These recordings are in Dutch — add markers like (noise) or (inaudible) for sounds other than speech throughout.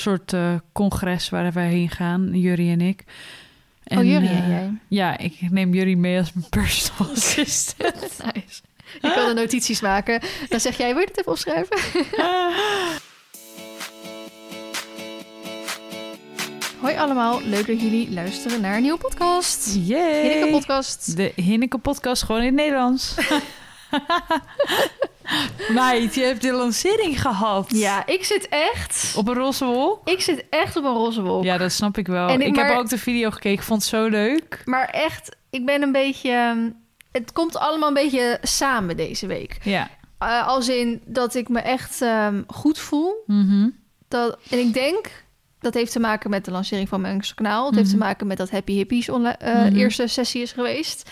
soort eh, congres waar wij heen gaan, Jury en ik. oh, jullie eh, en jij. Ja, ik neem Jury mee als mijn personal (laughs) assistant. Nice. Ik wil de notities maken. Dan zeg jij, wil je het even opschrijven? (laughs) Hoi allemaal, leuk dat jullie luisteren naar een nieuwe podcast. Yay! Hinneke podcast. De Hinneke podcast gewoon in het Nederlands. (laughs) (laughs) Meid, je hebt de lancering gehad. Ja, ik zit echt... Op een roze wol? Ik zit echt op een roze wolk. Ja, dat snap ik wel. En ik- ik heb ook de video gekeken, ik vond het zo leuk. Maar echt, ik ben een beetje... ehm, Het komt allemaal een beetje samen deze week. Ja. Eh, als in dat ik me echt ehm, goed voel. Mhm. Dat, en ik denk, dat heeft te maken met de lancering van mijn kanaal. Het heeft Mhm. te maken met dat Happy Hippies eh, Mhm. eerste sessie is geweest.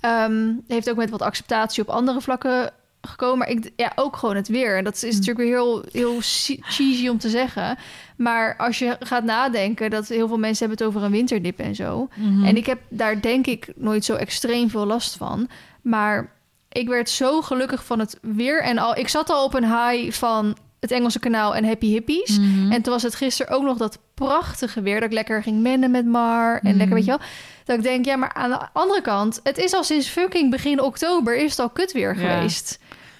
Ehm, het heeft ook met wat acceptatie op andere vlakken gekomen. Maar ik, ja, ook gewoon het weer. En dat is Mhm. natuurlijk weer heel, heel che- cheesy om te zeggen. Maar als je gaat nadenken, dat heel veel mensen hebben het over een winterdip en zo. Mhm. En ik heb daar denk ik nooit zo extreem veel last van. Maar ik werd zo gelukkig van het weer. En al, ik zat al op een high van het Engelse kanaal en Happy Hippies. Mhm. En toen was het gisteren ook nog dat prachtige weer... dat ik lekker ging mennen met Mar. En Mhm. lekker, weet je wel... dat ik denk, ja, maar aan de andere kant... het is al sinds fucking begin oktober... is het al kut weer Ja. geweest.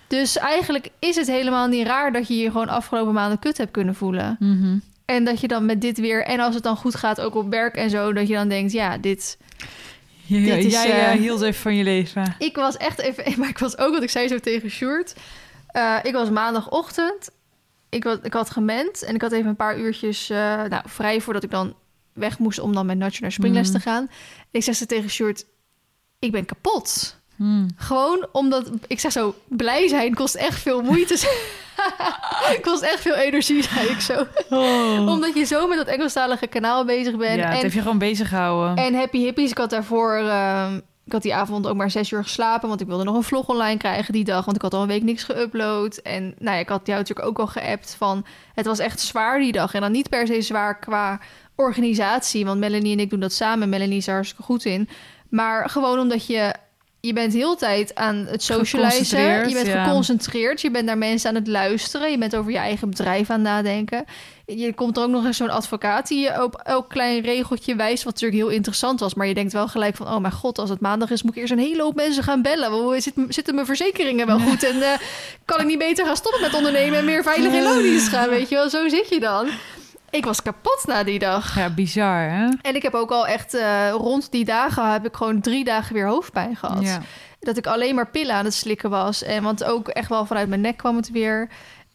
Dus eigenlijk is het helemaal niet raar... dat je je gewoon afgelopen maanden kut hebt kunnen voelen. Mhm. En dat je dan met dit weer... en als het dan goed gaat, ook op werk en zo... dat je dan denkt, ja, dit... Ja, Dit is, jij eh, eh, hield even van je leven. Ik was echt even... (laughs) Maar ik was ook, wat ik zei zo tegen Sjoerd... eh, ik was maandagochtend... Ik, was, ik had gement en ik had even een paar uurtjes nou, vrij... voordat ik dan weg moest om dan met Natje naar springles Mhm. te gaan. En ik zeg ze tegen Sjoerd... Ik ben kapot. Hmm. Gewoon omdat... Ik zeg zo, blij zijn kost echt veel moeite. (laughs) kost echt veel energie, zei ik zo. Omdat je zo met dat Engelstalige kanaal bezig bent. ja, het en heeft je gewoon bezig gehouden. en Happy Hippies, ik had daarvoor... ehm, ik had die avond ook maar zes uur geslapen... want ik wilde nog een vlog online krijgen die dag... want ik had al een week niks geüpload. En nou ja, ik had jou natuurlijk ook al geappt van... het was echt zwaar die dag. En dan niet per se zwaar qua organisatie... want Melanie en ik doen dat samen. Melanie is er hartstikke goed in. Maar gewoon omdat je... Je bent heel de tijd aan het socializen. Je bent ja. geconcentreerd. Je bent naar mensen aan het luisteren. Je bent over je eigen bedrijf aan het nadenken. Je komt er ook nog eens zo'n advocaat die je op elk klein regeltje wijst, wat natuurlijk heel interessant was. Maar je denkt wel gelijk van, oh mijn god, als het maandag is, moet ik eerst een hele hoop mensen gaan bellen. Hoe zit, zitten mijn verzekeringen wel goed? En eh, kan ik niet beter gaan stoppen met ondernemen en meer veilig in loondienst gaan, weet je wel? Zo zit je dan. Ik was kapot na die dag. Ja, bizar, hè? En ik heb ook al echt eh, rond die dagen heb ik gewoon drie dagen weer hoofdpijn gehad Ja. dat ik alleen maar pillen aan het slikken was. En want ook echt wel vanuit mijn nek kwam het weer.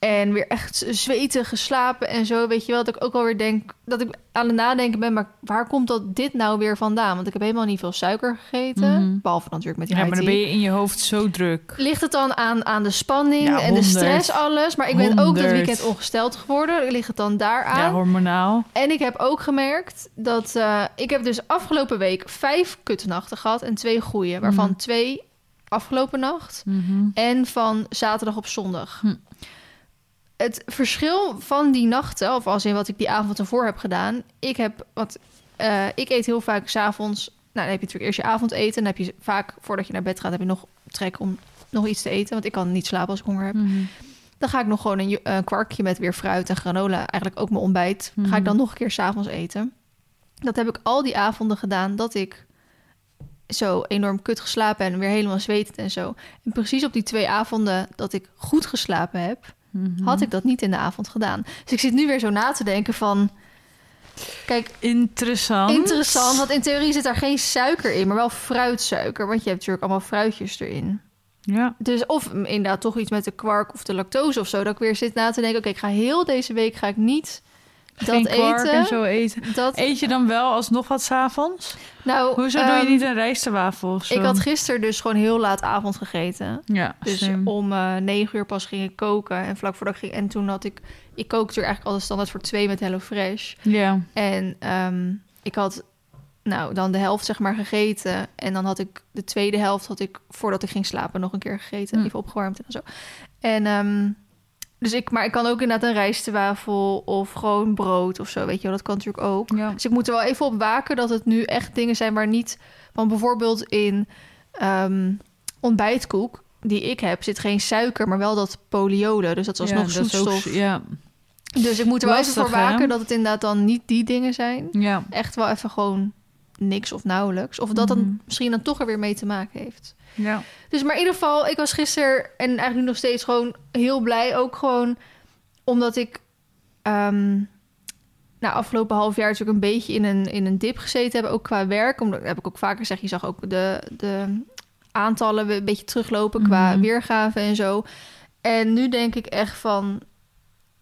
En weer echt zweten, geslapen en zo. Weet je wel, dat ik ook alweer denk... dat ik aan het nadenken ben... maar waar komt dat dit nou weer vandaan? Want ik heb helemaal niet veel suiker gegeten. Mhm. Behalve natuurlijk met die Ja, maar dan ben je in je hoofd zo druk. Ligt het dan aan, aan de spanning Ja, en de stress, alles? Maar ik ben ook dat weekend ongesteld geworden. Ligt het dan daar aan? Ja, hormonaal. En ik heb ook gemerkt dat... eh, ik heb dus afgelopen week vijf kutnachten gehad... en twee goeie. Waarvan Mhm. twee afgelopen nacht... Mhm. en van zaterdag op zondag. Het verschil van die nachten, of als in wat ik die avond ervoor heb gedaan, ik heb wat, eh, ik eet heel vaak s'avonds. Nou, dan heb je natuurlijk eerst je avondeten. Dan heb je vaak, voordat je naar bed gaat, heb je nog trek om nog iets te eten. Want ik kan niet slapen als ik honger heb. Mhm. Dan ga ik nog gewoon een, een kwarkje met weer fruit en granola. Eigenlijk ook mijn ontbijt. Ga ik Mhm. dan nog een keer s'avonds eten. Dat heb ik al die avonden gedaan dat ik zo enorm kut geslapen en weer helemaal zwetend en zo. En precies op die twee avonden dat ik goed geslapen heb, Mhm. had ik dat niet in de avond gedaan. Dus ik zit nu weer zo na te denken van... Kijk, Interessant. interessant, want in theorie zit daar geen suiker in, maar wel fruitsuiker. Want je hebt natuurlijk allemaal fruitjes erin. Ja. Dus of inderdaad toch iets met de kwark of de lactose of zo. Dat ik weer zit na te denken, oké, ik ga heel deze week ga ik niet Geen dat kwark eten. en zo eten. Dat, Eet je dan wel alsnog wat s'avonds? nou, Hoezo doe je ehm, niet een zo? Ik had gisteren dus gewoon heel laat avond gegeten. Ja, Dus same. om eh negen uur pas ging ik koken. En vlak voordat ik ging... En toen had ik... Ik kookte er eigenlijk altijd standaard voor twee met Hello Fresh. Ja. En ehm, ik had nou dan de helft zeg maar gegeten. En dan had ik de tweede helft had ik voordat ik ging slapen nog een keer gegeten. Hm. Even opgewarmd en zo. En ehm, dus ik, maar ik kan ook inderdaad een rijstwafel of gewoon brood of zo. Weet je wel, dat kan natuurlijk ook. ja. Dus ik moet er wel even op waken dat het nu echt dingen zijn waar niet... Want bijvoorbeeld in ehm, ontbijtkoek die ik heb zit geen suiker, maar wel dat poliolen. Dus dat is alsnog ja, ook- zoetstof. ja. Dus ik moet er wel even voor waken hè? dat het inderdaad dan niet die dingen zijn. Ja. Echt wel even gewoon niks of nauwelijks. Of dat Mhm. dan misschien dan toch er weer mee te maken heeft. ja. Dus maar in ieder geval, ik was gisteren en eigenlijk nu nog steeds gewoon heel blij. Ook gewoon omdat ik ehm nou, afgelopen half jaar natuurlijk een beetje in een, in een dip gezeten heb. Ook qua werk. Omdat heb ik ook vaker gezegd, je zag ook de, de aantallen een beetje teruglopen qua Mhm. weergave en zo. En nu denk ik echt van...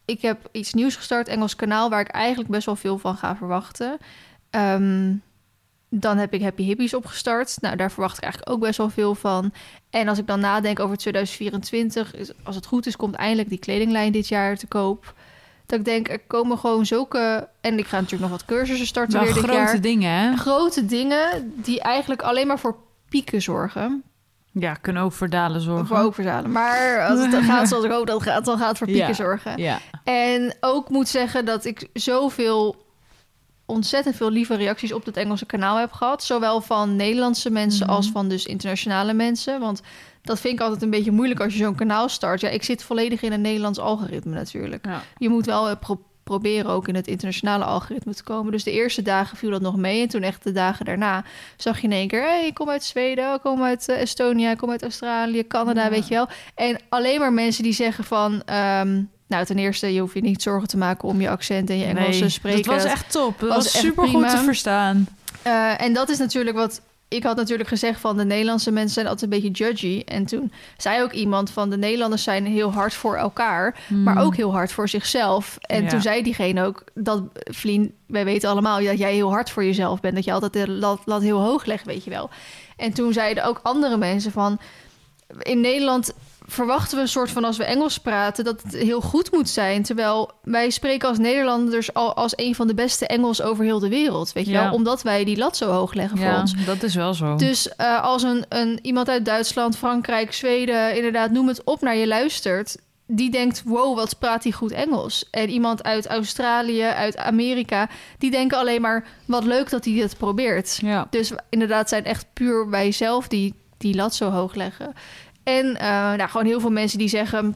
Ik heb iets nieuws gestart, Engels kanaal... waar ik eigenlijk best wel veel van ga verwachten. Ehm, dan heb ik Happy Hippies opgestart. Nou, daar verwacht ik eigenlijk ook best wel veel van. En als ik dan nadenk over 2024... is- als het goed is, komt eindelijk die kledinglijn dit jaar te koop. Dat ik denk, er komen gewoon zulke... En ik ga natuurlijk nog wat cursussen starten Wel weer dit grote jaar. dingen, hè? Grote dingen die eigenlijk alleen maar voor pieken zorgen. Ja, kunnen ook voor dalen zorgen. Voor ook verzalen. Maar als het gaat zoals ik hoop dat het gaat, dan gaat het voor pieken Ja. zorgen. Ja. En ook moet zeggen dat ik zoveel, ontzettend veel lieve reacties op het Engelse kanaal heb gehad. Zowel van Nederlandse mensen Mhm. als van dus internationale mensen. Want dat vind ik altijd een beetje moeilijk als je zo'n kanaal start. Ja, ik zit volledig in een Nederlands algoritme natuurlijk. Ja. Je moet wel eh, pro- proberen ook in het internationale algoritme te komen. Dus de eerste dagen viel dat nog mee. En toen echt de dagen daarna zag je in één keer... hey, ik kom uit Zweden, ik kom uit eh, Estonia, ik kom uit Australië, Canada, Ja. weet je wel. En alleen maar mensen die zeggen van... ehm, nou, ten eerste, je hoeft je niet zorgen te maken om je accent en je Engels te spreken. dat was echt top. Dat was was, super goed te verstaan. Eh, en dat is natuurlijk wat... Ik had natuurlijk gezegd van de Nederlandse mensen zijn altijd een beetje judgy. En toen zei ook iemand van de Nederlanders zijn heel hard voor elkaar, maar ook heel hard voor zichzelf. En Hmm. Ja. toen zei diegene ook dat, Vlien, wij weten allemaal dat jij heel hard voor jezelf bent. Dat je altijd de lat, lat heel hoog legt, weet je wel. En toen zeiden ook andere mensen van, in Nederland verwachten we een soort van als we Engels praten dat het heel goed moet zijn. Terwijl wij spreken als Nederlanders al als een van de beste Engels over heel de wereld. Weet je Ja. wel? Omdat wij die lat zo hoog leggen voor ons. dat is wel zo. Dus eh, als een, een, iemand uit Duitsland, Frankrijk, Zweden, inderdaad, noem het op naar je luistert. Die denkt, wow, wat praat hij goed Engels. En iemand uit Australië, uit Amerika, die denken alleen maar, wat leuk dat hij het probeert. ja. Dus inderdaad zijn echt puur wij zelf die die lat zo hoog leggen. En eh, nou, gewoon heel veel mensen die zeggen...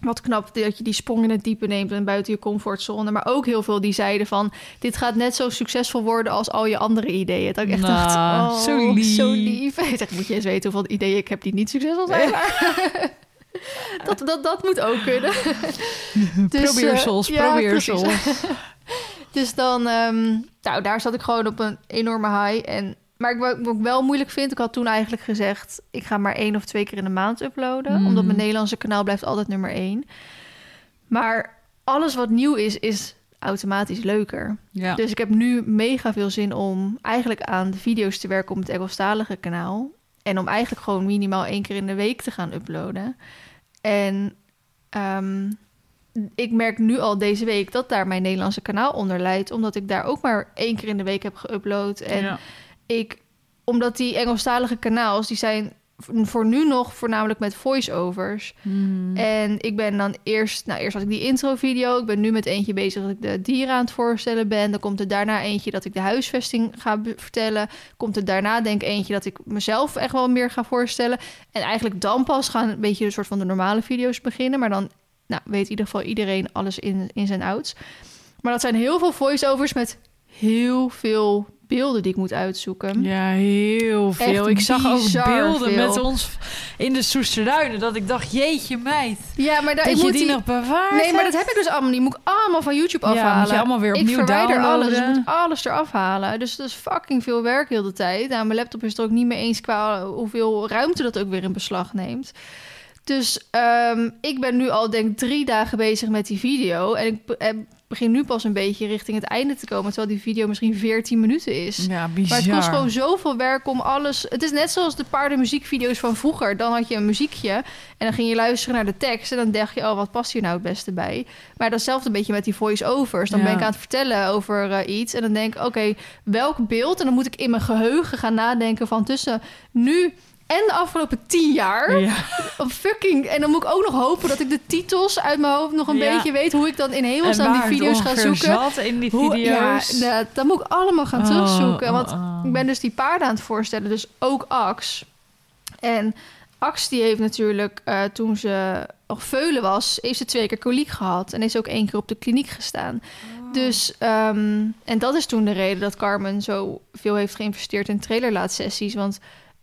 wat knap dat je die sprong in het diepe neemt... en buiten je comfortzone. Maar ook heel veel die zeiden van... dit gaat net zo succesvol worden als al je andere ideeën. Dat ik echt Nou, dacht, oh, zo lief. Zo lief. Ik zeg, moet je eens weten hoeveel ideeën ik heb die niet succesvol zijn. (laughs) Dat, dat, dat moet ook kunnen. (laughs) Dus, eh, probeersels, ja, probeersels. precies. (laughs) Dus dan, ehm, nou, daar zat ik gewoon op een enorme high. En, maar ik, wat ik wel moeilijk vind, ik had toen eigenlijk gezegd... ik ga maar één of twee keer in de maand uploaden. Mhm. Omdat mijn Nederlandse kanaal blijft altijd nummer één. Maar alles wat nieuw is, is automatisch leuker. Ja. Dus ik heb nu mega veel zin om eigenlijk aan de video's te werken op het Engelstalige kanaal. En om eigenlijk gewoon minimaal één keer in de week te gaan uploaden. En ehm, ik merk nu al deze week dat daar mijn Nederlandse kanaal onder leidt. Omdat ik daar ook maar één keer in de week heb geüpload. En Ja. Ik, omdat die Engelstalige kanaals, die zijn voor nu nog voornamelijk met voice-overs. Hmm. En ik ben dan eerst, nou eerst had ik die intro-video. Ik ben nu met eentje bezig dat ik de dieren aan het voorstellen ben. Dan komt er daarna eentje dat ik de huisvesting ga vertellen. Komt er daarna denk ik eentje dat ik mezelf echt wel meer ga voorstellen. En eigenlijk dan pas gaan een beetje een soort van de normale video's beginnen. Maar dan nou, weet in ieder geval iedereen alles in, in zijn ouds. Maar dat zijn heel veel voice-overs met heel veel beelden die ik moet uitzoeken. Ja, heel veel. Echt ik zag ook beelden veel. met ons in de Soesterduinen. Dat ik dacht, jeetje meid. Ja, maar daar, ik je moet die, die nog bewaard Nee, maar dat heb ik dus allemaal niet. Moet ik allemaal van YouTube Ja, afhalen. moet je allemaal weer ik opnieuw verwijder alles. Dus ik downloaden. moet alles eraf halen. Dus dat is fucking veel werk heel de tijd. Nou, mijn laptop is er ook niet mee eens qua hoeveel ruimte dat ook weer in beslag neemt. Dus ehm, ik ben nu al denk ik drie dagen bezig met die video. En ik eh, begin nu pas een beetje richting het einde te komen. Terwijl die video misschien 14 minuten is. Ja, bizar. Maar het kost gewoon zoveel werk om alles... Het is net zoals de paardenmuziekvideo's van vroeger. Dan had je een muziekje en dan ging je luisteren naar de tekst... en dan dacht je, oh, wat past hier nou het beste bij? Maar datzelfde beetje met die voice-overs. Dan Ja. ben ik aan het vertellen over eh, iets... en dan denk ik, oké, welk beeld? En dan moet ik in mijn geheugen gaan nadenken van tussen nu... En de afgelopen tien jaar. Ja. (laughs) Fucking. En dan moet ik ook nog hopen dat ik de titels uit mijn hoofd nog een Ja. beetje weet. Hoe ik dan in hemelsnaam die video's ga zoeken. zat in die Hoe, ja, video's. dat, dat moet ik allemaal gaan Oh, terugzoeken. oh, Want oh. ik ben dus die paarden aan het voorstellen, dus ook Ax. En Ax die heeft natuurlijk eh, toen ze nog veulen was, heeft ze twee keer koliek gehad. En is ook één keer op de kliniek gestaan. Dus, ehm, en dat is toen de reden dat Carmen zo veel heeft geïnvesteerd in trailerlaatsessies. Want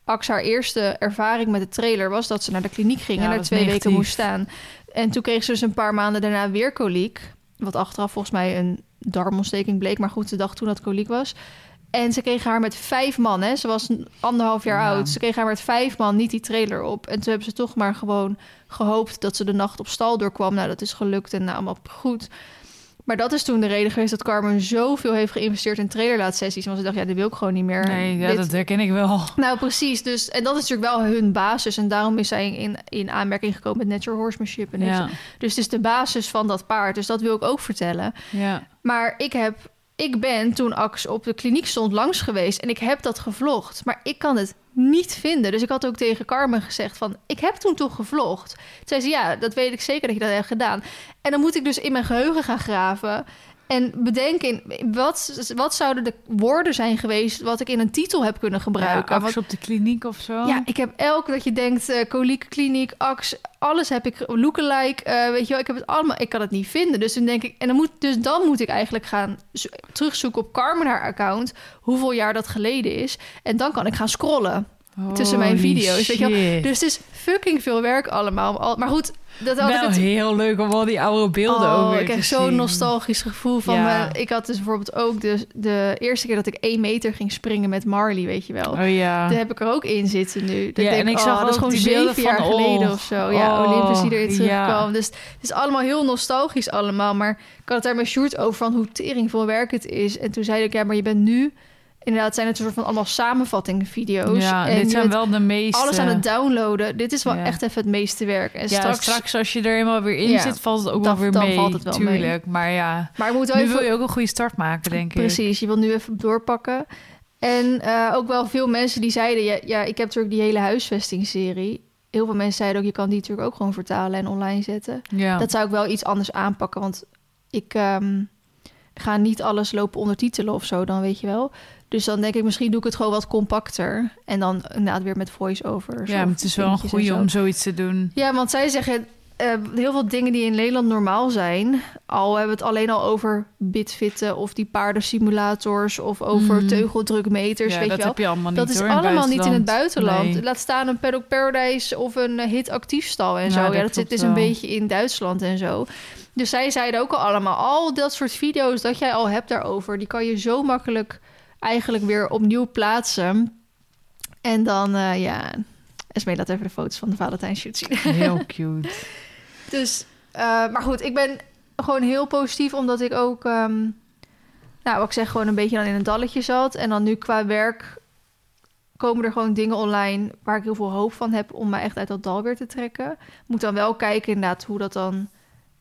Ax haar eerste ervaring met de trailer was dat ze naar de kliniek ging Ja, en daar twee weken moest staan. En toen kreeg ze dus een paar maanden daarna weer koliek. Wat achteraf volgens mij een darmontsteking bleek. Maar goed, ze dacht toen dat koliek was. En ze kregen haar met vijf man, hè. Ze was anderhalf jaar Ja. oud. Ze kregen haar met vijf man niet die trailer op. En toen hebben ze toch maar gewoon gehoopt dat ze de nacht op stal doorkwam. Nou, dat is gelukt en nou, allemaal goed. Maar dat is toen de reden geweest dat Carmen zoveel heeft geïnvesteerd in trailerlaatsessies. Want ze dacht, ja, dit wil ik gewoon niet meer. Nee, ja, Dit- dat herken ik wel. Nou, precies. Dus, en dat is natuurlijk wel hun basis. En daarom is zij in, in aanmerking gekomen met natural horsemanship. En Ja, Dus het is de basis van dat paard. Dus dat wil ik ook vertellen. ja. Maar ik heb... Ik ben toen Ax op de kliniek stond langs geweest en ik heb dat gevlogd. Maar ik kan het niet vinden. Dus ik had ook tegen Carmen gezegd van... ik heb toen toch gevlogd. Toen zei ze, ja, dat weet ik zeker dat je dat hebt gedaan. En dan moet ik dus in mijn geheugen gaan graven... en bedenken, wat, wat zouden de woorden zijn geweest... wat ik in een titel heb kunnen gebruiken. Ja, Ax op de kliniek of zo. ja, ik heb elk dat je denkt, eh koliek, kliniek, ax, alles heb ik, lookalike, eh weet je wel, ik heb het allemaal, ik kan het niet vinden. Dus dan denk ik, en dan moet, dus dan moet ik eigenlijk gaan zo- terugzoeken op Carmen haar account, hoeveel jaar dat geleden is. En dan kan ik gaan scrollen tussen mijn Holy video's, weet je wel. Dus het is fucking veel werk allemaal. Al- Maar goed, dat had Wel ik het... heel leuk om al die oude beelden ook Oh, weer ik krijg zo'n nostalgisch gevoel van... Ja. mijn- ik had dus bijvoorbeeld ook de, de eerste keer dat ik één meter ging springen met Marley, weet je wel. Oh ja. Daar heb ik er ook in zitten nu. Dat Ja, en ik zag oh, dat is gewoon zeven jaar van, oh, geleden of zo. Ja, oh, Olympus die erin ja. terugkwam. Dus het is allemaal heel nostalgisch allemaal. Maar ik had het daar met Sjoerd over van hoe tering veel werk het is. En toen zei ik, ja, maar je bent nu... Inderdaad, zijn het een soort van allemaal samenvattingvideo's. Ja, en dit zijn wel de meeste. alles aan het downloaden. Dit is wel Ja. echt even het meeste werk. En ja, straks, straks... als je er eenmaal weer in Ja, zit, valt het ook dan- wel weer dan mee. valt het wel mee. tuurlijk. Maar ja, Maar moet nu even... wil je ook een goede start maken, denk ik. Precies, je wil nu even doorpakken. En eh, ook wel veel mensen die zeiden... Ja, ja, ik heb natuurlijk die hele huisvestingserie. Heel veel mensen zeiden ook... je kan die natuurlijk ook gewoon vertalen en online zetten. Ja. Dat zou ik wel iets anders aanpakken. Want ik ehm, ga niet alles lopen ondertitelen of zo, dan weet je wel. Dus dan denk ik, misschien doe ik het gewoon wat compacter. En dan inderdaad weer met voice-overs. ja, het is wel een goede zo. om zoiets te doen. Ja, want zij zeggen eh, heel veel dingen die in Nederland normaal zijn. Al hebben we het alleen al over bitfitten of die paardensimulators of over Mhm. teugeldrukmeters, ja, weet dat je wel. heb je allemaal niet Dat is hoor, allemaal niet in het buitenland. Nee. Laat staan een Paddock Paradise of een eh, Hit Actiefstal en zo. Ja, dat zit dus een beetje in Duitsland en zo. Dus zij zeiden ook al allemaal, al dat soort video's dat jij al hebt daarover, die kan je zo makkelijk eigenlijk weer opnieuw plaatsen. En dan, eh ja, Esmee laat even de foto's van de Valentijnshoot zien. Heel (laughs) cute. Dus, eh, maar goed, ik ben gewoon heel positief, omdat ik ook, ehm, nou, wat ik zeg, gewoon een beetje dan in een dalletje zat. En dan nu qua werk komen er gewoon dingen online waar ik heel veel hoop van heb om me echt uit dat dal weer te trekken. Moet dan wel kijken inderdaad hoe dat dan...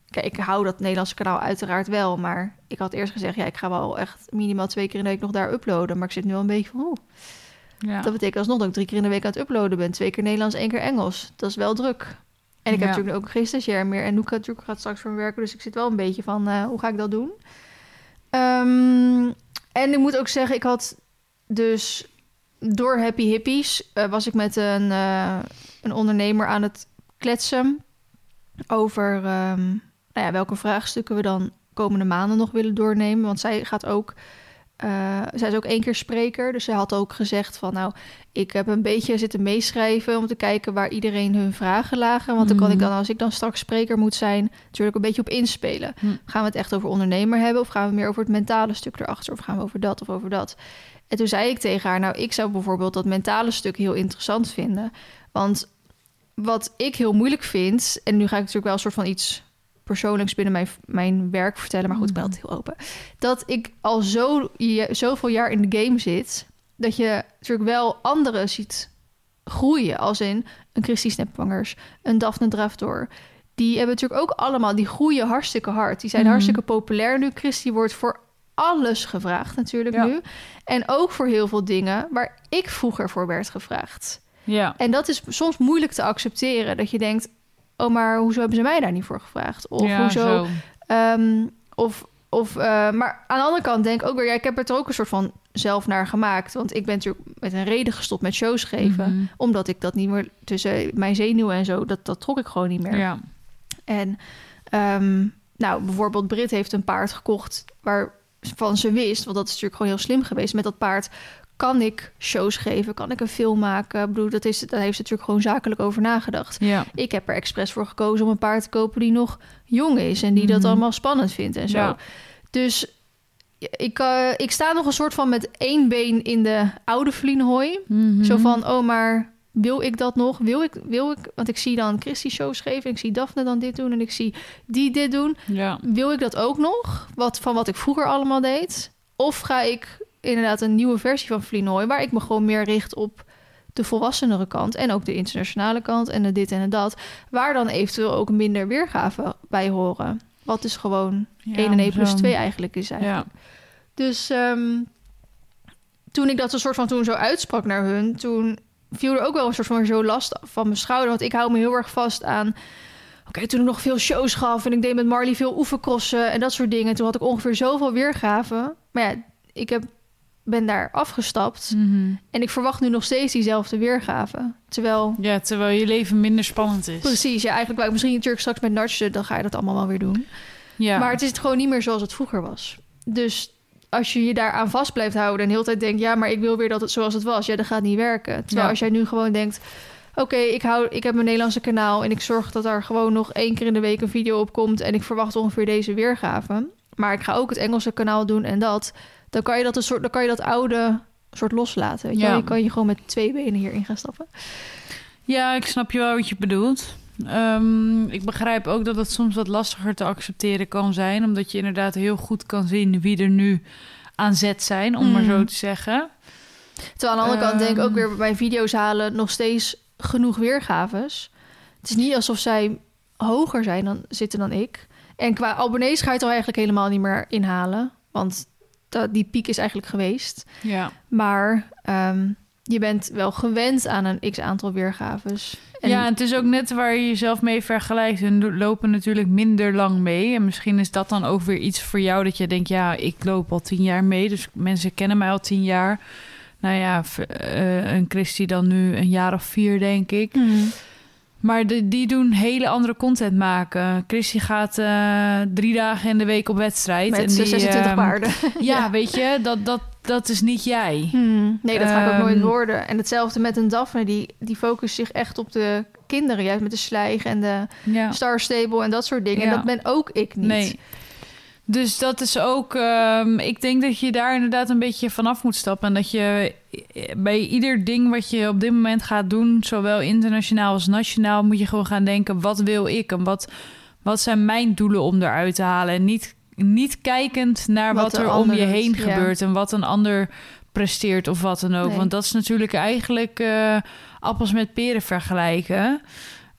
Kijk, ik hou dat Nederlandse kanaal uiteraard wel, maar ik had eerst gezegd, ja, ik ga wel echt minimaal twee keer in de week nog daar uploaden. Maar ik zit nu al een beetje van, oeh, Ja. dat betekent alsnog dat ik drie keer in de week aan het uploaden ben. Twee keer Nederlands, één keer Engels. Dat is wel druk. En ik heb natuurlijk ook geen stagiair meer. En Noeka natuurlijk gaat straks voor me werken. Dus ik zit wel een beetje van, eh, hoe ga ik dat doen? Ehm, en ik moet ook zeggen, ik had dus door Happy Hippies... eh, was ik met een, eh, een ondernemer aan het kletsen... over ehm, nou ja, welke vraagstukken we dan komende maanden nog willen doornemen. Want zij gaat ook... eh, zij is ook één keer spreker, dus zij had ook gezegd van... nou, ik heb een beetje zitten meeschrijven om te kijken waar iedereen hun vragen lagen. Want dan kan ik Mhm. dan, als ik dan straks spreker moet zijn, natuurlijk een beetje op inspelen. Hm. Gaan we het echt over ondernemer hebben of gaan we meer over het mentale stuk erachter? Of gaan we over dat of over dat? En toen zei ik tegen haar, nou, ik zou bijvoorbeeld dat mentale stuk heel interessant vinden. Want wat ik heel moeilijk vind, en nu ga ik natuurlijk wel een soort van iets persoonlijks binnen mijn, mijn werk vertellen, maar goed, ik ben altijd heel open. Dat ik al zo, je- zoveel jaar in de game zit, dat je natuurlijk wel anderen ziet groeien. Als in een Christy Snapwangers, een Daphne Draftor. Die hebben natuurlijk ook allemaal, die groeien hartstikke hard. Die zijn Mhm. hartstikke populair nu. Christy wordt voor alles gevraagd natuurlijk Ja. nu. En ook voor heel veel dingen waar ik vroeger voor werd gevraagd. Ja. En dat is soms moeilijk te accepteren. Dat je denkt, oh, maar hoezo hebben ze mij daar niet voor gevraagd? Of ja, hoezo... zo. Ehm, of Of, eh, maar aan de andere kant denk ik ook weer... Ja, ik heb het er ook een soort van zelf naar gemaakt. Want ik ben natuurlijk met een reden gestopt met shows geven. Mhm. Omdat ik dat niet meer... Tussen mijn zenuwen en zo, dat, dat trok ik gewoon niet meer. Ja. En ehm, nou, bijvoorbeeld Brit heeft een paard gekocht waarvan ze wist, want dat is natuurlijk gewoon heel slim geweest. Met dat paard kan ik shows geven, kan ik een film maken. Ik bedoel, dat is, daar heeft ze natuurlijk gewoon zakelijk over nagedacht. Ja. Ik heb er expres voor gekozen om een paard te kopen die nog jong is en die dat Mhm. allemaal spannend vindt en zo. Ja. Dus ik, eh, ik sta nog een soort van met één been in de oude Vlienhooi. Mhm. Zo van, oh, maar wil ik dat nog? Wil ik, wil ik, want ik zie dan Christy shows geven, ik zie Daphne dan dit doen en ik zie die dit doen. Ja. Wil ik dat ook nog? Wat, van wat ik vroeger allemaal deed? Of ga ik inderdaad een nieuwe versie van Vlienooi, waar ik me gewoon meer richt op de volwassenere kant en ook de internationale kant en de dit en de dat, waar dan eventueel ook minder weergaven bij horen. Wat dus gewoon Ja, 1 en 1 plus zo. 2 eigenlijk is eigenlijk. Ja. Dus ehm, toen ik dat een soort van toen zo uitsprak naar hun, toen viel er ook wel een soort van zo last van mijn schouder. Want ik hou me heel erg vast aan. Oké, toen ik nog veel shows gaf en ik deed met Marley veel oefencrossen en dat soort dingen. Toen had ik ongeveer zoveel weergaven. Maar ja, ik heb, ben daar afgestapt Mhm. en ik verwacht nu nog steeds diezelfde weergaven. Terwijl, ja, terwijl je leven minder spannend is. precies, ja, eigenlijk wou ik misschien natuurlijk straks met Natje, dan ga je dat allemaal wel weer doen. Ja. Maar het is gewoon niet meer zoals het vroeger was. Dus als je je daaraan vast blijft houden en de hele tijd denkt... ja, maar ik wil weer dat het zoals het was. Ja, dat gaat niet werken. Terwijl Ja. als jij nu gewoon denkt... oké, ik ik, ik heb mijn Nederlandse kanaal... en ik zorg dat er gewoon nog één keer in de week een video op komt... en ik verwacht ongeveer deze weergave. Maar ik ga ook het Engelse kanaal doen en dat. Dan kan je dat, een soort, dan kan je dat oude soort loslaten. Weet je, Ja. je kan je gewoon met twee benen hierin gaan stappen. Ja, ik snap je wel wat je bedoelt. Ehm, ik begrijp ook dat het soms wat lastiger te accepteren kan zijn, omdat je inderdaad heel goed kan zien wie er nu aan zet zijn, om maar Mm. zo te zeggen. Terwijl aan de andere kant denk ik ook Ehm. weer... bij video's halen nog steeds genoeg weergaves. Het is niet alsof zij hoger zijn dan, zitten dan ik. En qua abonnees ga je het al eigenlijk helemaal niet meer inhalen. Want dat, die piek is eigenlijk geweest. Ja. Maar ehm, je bent wel gewend aan een x-aantal weergaves. En ja, en het is ook net waar je jezelf mee vergelijkt. En lopen natuurlijk minder lang mee. En misschien is dat dan ook weer iets voor jou dat je denkt... ja, ik loop al tien jaar mee, dus mensen kennen mij al tien jaar. Nou ja, eh, een Christy dan nu een jaar of vier, denk ik. Hmm. Maar de, die doen hele andere content maken. Christy gaat eh, drie dagen in de week op wedstrijd. met en die, 26 ehm, paarden. (laughs) Ja, weet je, dat, dat, dat is niet jij. Hmm. Nee, dat ga ik ook nooit Ehm. worden. En hetzelfde met een Daphne. Die, die focust zich echt op de kinderen. Juist met de slijg en de Ja. Star Stable en dat soort dingen. En dat ben ook ik niet. Nee. Dus dat is ook. ehm, ik denk dat je daar inderdaad een beetje vanaf moet stappen. En dat je bij ieder ding wat je op dit moment gaat doen, zowel internationaal als nationaal, moet je gewoon gaan denken: wat wil ik en wat, wat zijn mijn doelen om eruit te halen? En niet, niet kijkend naar Wat er om je heen gebeurt en wat een ander presteert of wat dan ook. Nee. Want dat is natuurlijk eigenlijk eh, appels met peren vergelijken.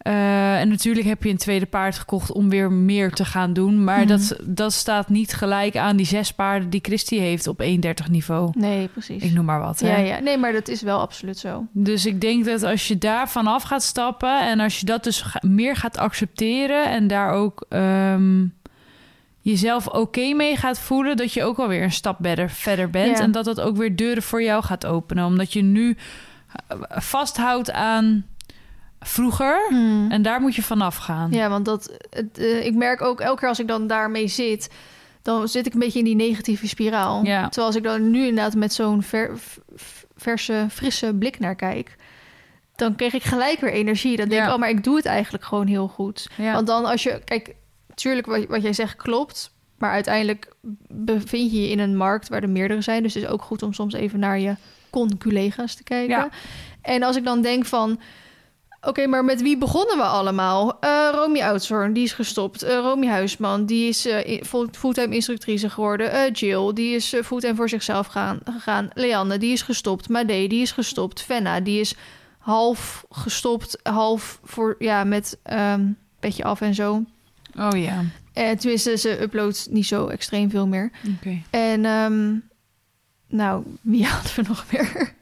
Eh, en natuurlijk heb je een tweede paard gekocht om weer meer te gaan doen. Maar Mhm. dat, dat staat niet gelijk aan die zes paarden die Christy heeft op 1,30 niveau. Nee, precies. Ik noem maar wat. Hè? ja, ja, nee, maar dat is wel absoluut zo. Dus ik denk dat als je daar vanaf gaat stappen en als je dat dus meer gaat accepteren en daar ook ehm, jezelf oké mee gaat voelen, dat je ook alweer een stap verder, verder bent Ja. en dat dat ook weer deuren voor jou gaat openen, omdat je nu eh, vasthoudt aan vroeger en daar moet je vanaf gaan. Ja, want dat, het, eh, ik merk ook elke keer als ik dan daarmee zit, dan zit ik een beetje in die negatieve spiraal. Ja. Terwijl als ik dan nu inderdaad met zo'n ver- verse, frisse blik naar kijk, dan kreeg ik gelijk weer energie. Dan denk ik, Ja. oh, maar ik doe het eigenlijk gewoon heel goed. Ja. Want dan als je, kijk, natuurlijk wat, wat jij zegt klopt, maar uiteindelijk bevind je je in een markt waar er meerdere zijn. Dus het is ook goed om soms even naar je con-collega's te kijken. En als ik dan denk van, oké, maar met wie begonnen we allemaal? Eh Romy Oudshoorn, die is gestopt. Eh Romy Huisman, die is full- fulltime instructrice geworden. Jill, die is fulltime voor zichzelf gaan, gegaan. Leanne, die is gestopt. Made, die is gestopt. Fenna, die is half gestopt, half voor, ja, met ehm petje af en zo. Oh ja, Eh, tenminste, ze uploadt niet zo extreem veel meer. oké. En ehm, nou, wie (laughs) hadden we nog meer?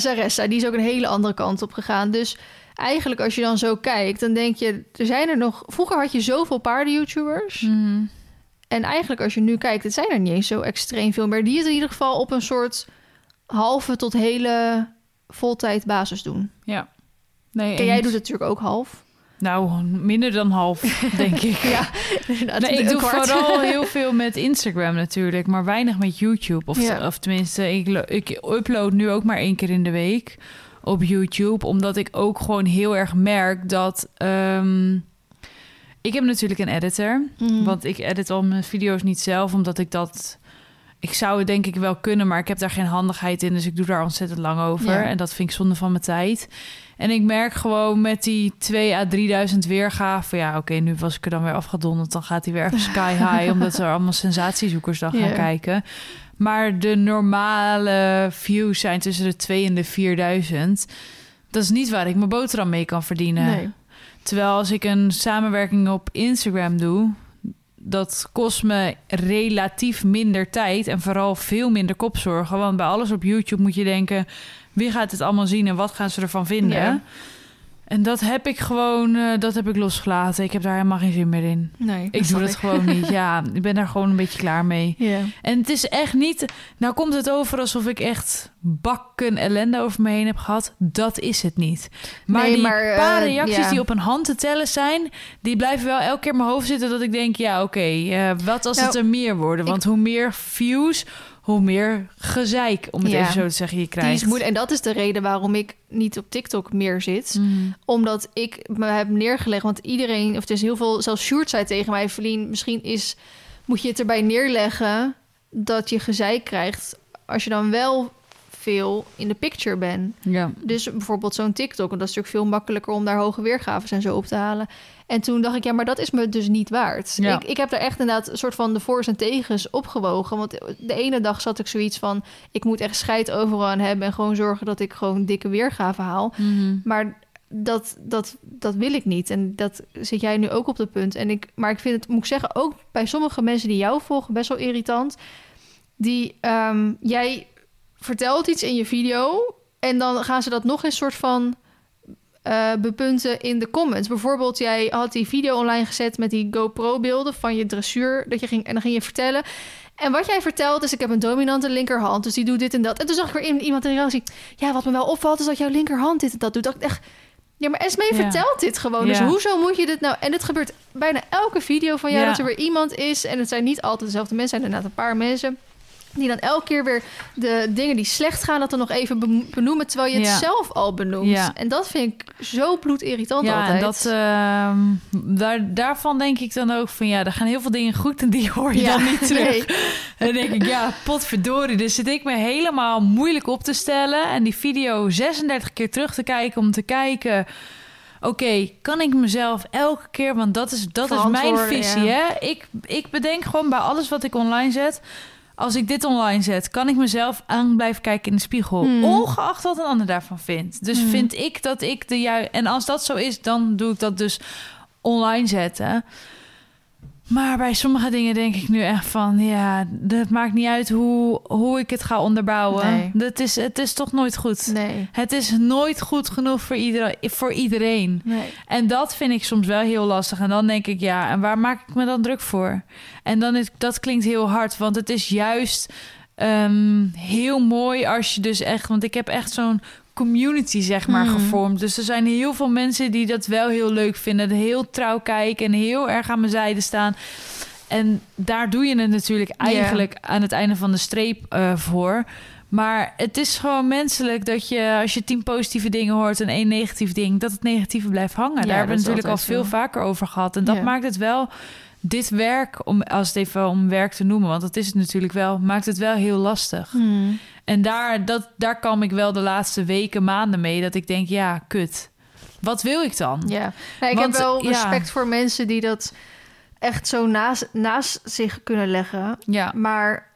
Saressa, die is ook een hele andere kant op gegaan. Dus eigenlijk als je dan zo kijkt, dan denk je... er zijn er nog... Vroeger had je zoveel paarden-YouTubers. Mhm. En eigenlijk als je nu kijkt, het zijn er niet eens zo extreem veel meer... die het in ieder geval op een soort halve tot hele voltijd basis doen. Ja. Nee, En jij doet het natuurlijk ook half. Nou, minder dan half, (laughs) denk ik. Ja. Nee, ik doe kwart. vooral (laughs) heel veel met Instagram natuurlijk, maar weinig met YouTube. Of, Ja. of tenminste, ik, ik upload nu ook maar één keer in de week op YouTube, omdat ik ook gewoon heel erg merk dat. ehm, ik heb natuurlijk een editor, Mhm. want ik edit al mijn video's niet zelf, omdat ik dat. Ik zou het denk ik wel kunnen, maar ik heb daar geen handigheid in. Dus ik doe daar ontzettend lang over. Ja. En dat vind ik zonde van mijn tijd. En ik merk gewoon met die 2 à 3000 weergaven... Ja, oké, nu was ik er dan weer afgedonderd. Dan gaat hij weer even (laughs) sky high... omdat er allemaal sensatiezoekers dan gaan kijken. Maar de normale views zijn tussen de 2 en de 4000. Dat is niet waar ik mijn boterham mee kan verdienen. Nee. Terwijl als ik een samenwerking op Instagram doe, dat kost me relatief minder tijd en vooral veel minder kopzorgen. Want bij alles op YouTube moet je denken: wie gaat het allemaal zien en wat gaan ze ervan vinden? Ja. En dat heb ik gewoon, eh, dat heb ik losgelaten. Ik heb daar helemaal geen zin meer in. Nee, Ik doe het gewoon niet. (laughs) Ja, ik ben daar gewoon een beetje klaar mee. En het is echt niet. Nou komt het over alsof ik echt bakken ellende over me heen heb gehad. Dat is het niet. Maar Nee, die maar, eh, paar reacties ja. die op een hand te tellen zijn, die blijven wel elke keer in mijn hoofd zitten. Dat ik denk, ja, oké, eh, wat als Nou, het er meer worden? Want hoe meer views, hoe meer gezeik, om het Ja. even zo te zeggen, je Die krijgt. is moeilijk. En dat is de reden waarom ik niet op TikTok meer zit. Mm. Omdat ik me heb neergelegd. Want iedereen, of het is heel veel, zelfs Sjoerd zei tegen mij... Verlien, misschien is, moet je het erbij neerleggen dat je gezeik krijgt... als je dan wel veel in de picture bent. Ja. Dus bijvoorbeeld zo'n TikTok. Want dat is natuurlijk veel makkelijker om daar hoge weergaves en zo op te halen. En toen dacht ik, ja, maar dat is me dus niet waard. Ja. Ik, ik heb daar echt inderdaad een soort van de voor's en tegens opgewogen. Want de ene dag zat ik zoiets van... ik moet echt scheid overal aan hebben... en gewoon zorgen dat ik gewoon dikke weergaven haal. Mhm. Maar dat, dat, dat wil ik niet. En dat zit jij nu ook op dat punt. En ik, maar ik vind het, moet ik zeggen, ook bij sommige mensen die jou volgen... best wel irritant. Die, ehm, jij vertelt iets in je video... en dan gaan ze dat nog eens soort van eh, bepunten in de comments. Bijvoorbeeld, jij had die video online gezet met die GoPro-beelden van je dressuur. Dat je ging, en dan ging je vertellen. En wat jij vertelt is, ik heb een dominante linkerhand, dus die doet dit en dat. En toen zag ik weer in- iemand in de reactie, ja, wat me wel opvalt is dat jouw linkerhand dit en dat doet. Dat ik echt, ja, maar Esmee Ja. vertelt dit gewoon. Dus Ja. hoezo moet je dit nou? En het gebeurt bijna elke video van jou Ja. dat er weer iemand is. En het zijn niet altijd dezelfde mensen, het zijn inderdaad een paar mensen. Die dan elke keer weer de dingen die slecht gaan, dat dan nog even benoemen, terwijl je het Ja. zelf al benoemt. Ja. En dat vind ik zo bloedirritant Ja, altijd. en dat, ehm, daar, daarvan denk ik dan ook van ja, er gaan heel veel dingen goed en die hoor je Ja, dan niet terug. nee. En (laughs) dan denk ik, ja, potverdorie. Dus zit ik me helemaal moeilijk op te stellen en die video 36 keer terug te kijken om te kijken. Oké, kan ik mezelf elke keer, want dat is, dat is mijn visie. ja. Hè? Ik, ik bedenk gewoon bij alles wat ik online zet. Als ik dit online zet, kan ik mezelf aan blijven kijken in de spiegel. Hmm. Ongeacht wat een ander daarvan vindt. Dus Hmm. vind ik dat ik de juiste. En als dat zo is, dan doe ik dat dus online zetten. Maar bij sommige dingen denk ik nu echt van... ja, het maakt niet uit hoe, hoe ik het ga onderbouwen. Nee. Dat is, het is toch nooit goed. Nee. Het is nooit goed genoeg voor, iedereen voor iedereen. Nee. En dat vind ik soms wel heel lastig. En dan denk ik, ja, en waar maak ik me dan druk voor? En dan is dat klinkt heel hard, want het is juist ehm, heel mooi als je dus echt, want ik heb echt zo'n community zeg maar Hmm. gevormd. Dus er zijn heel veel mensen die dat wel heel leuk vinden, heel trouw kijken en heel erg aan mijn zijde staan. En daar doe je het natuurlijk eigenlijk aan het einde van de streep eh, voor. Maar het is gewoon menselijk dat je, als je tien positieve dingen hoort en één negatief ding, dat het negatieve blijft hangen. Ja, Daar hebben we natuurlijk al veel zo. vaker over gehad. En dat Ja. maakt het wel, dit werk, om, als het even om werk te noemen, want dat is het natuurlijk wel, maakt het wel heel lastig. Hmm. En daar, dat, daar kwam ik wel de laatste weken, maanden mee, dat ik denk, ja, kut. Wat wil ik dan? Ja, nou, ik Want, heb wel ja. respect voor mensen die dat echt zo naast, naast zich kunnen leggen. Ja, Maar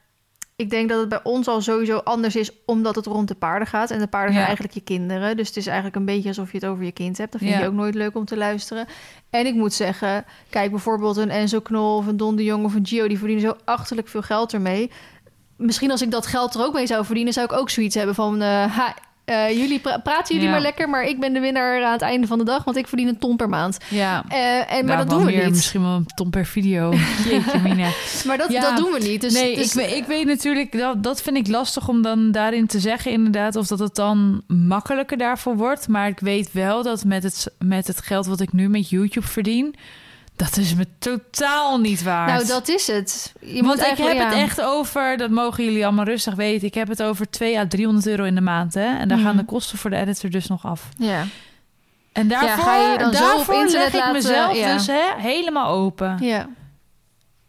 ik denk dat het bij ons al sowieso anders is, omdat het rond de paarden gaat. En de paarden Ja. zijn eigenlijk je kinderen. Dus het is eigenlijk een beetje alsof je het over je kind hebt. Dat vind Ja. je ook nooit leuk om te luisteren. En ik moet zeggen, kijk bijvoorbeeld een Enzo Knol of een Don de Jong of een Gio, die verdienen zo achterlijk veel geld ermee. Misschien als ik dat geld er ook mee zou verdienen, zou ik ook zoiets hebben van, eh, ha, eh, jullie pra- praten jullie Ja. maar lekker, maar ik ben de winnaar aan het einde van de dag, want ik verdien een ton per maand. Ja. Eh, en, maar Nou, dat doen we meer, niet. Misschien wel een ton per video. (laughs) Jeetje, Mina. Maar dat, Ja. dat doen we niet. Dus, nee, dus- ik, weet- ik weet natuurlijk, dat, dat vind ik lastig om dan daarin te zeggen, inderdaad, of dat het dan makkelijker daarvoor wordt. Maar ik weet wel dat met het, met het geld wat ik nu met YouTube verdien, dat is me totaal niet waard. nou, dat is het. Je Want moet ik heb het ja. echt over, dat mogen jullie allemaal rustig weten, ik heb het over 2 à 300 euro in de maand. Hè? En daar Mhm. gaan de kosten voor de editor dus nog af. Ja. En daarvoor, ga je dan zo op daarvoor internet leg ik laten- mezelf ja. dus hè, helemaal open. ja.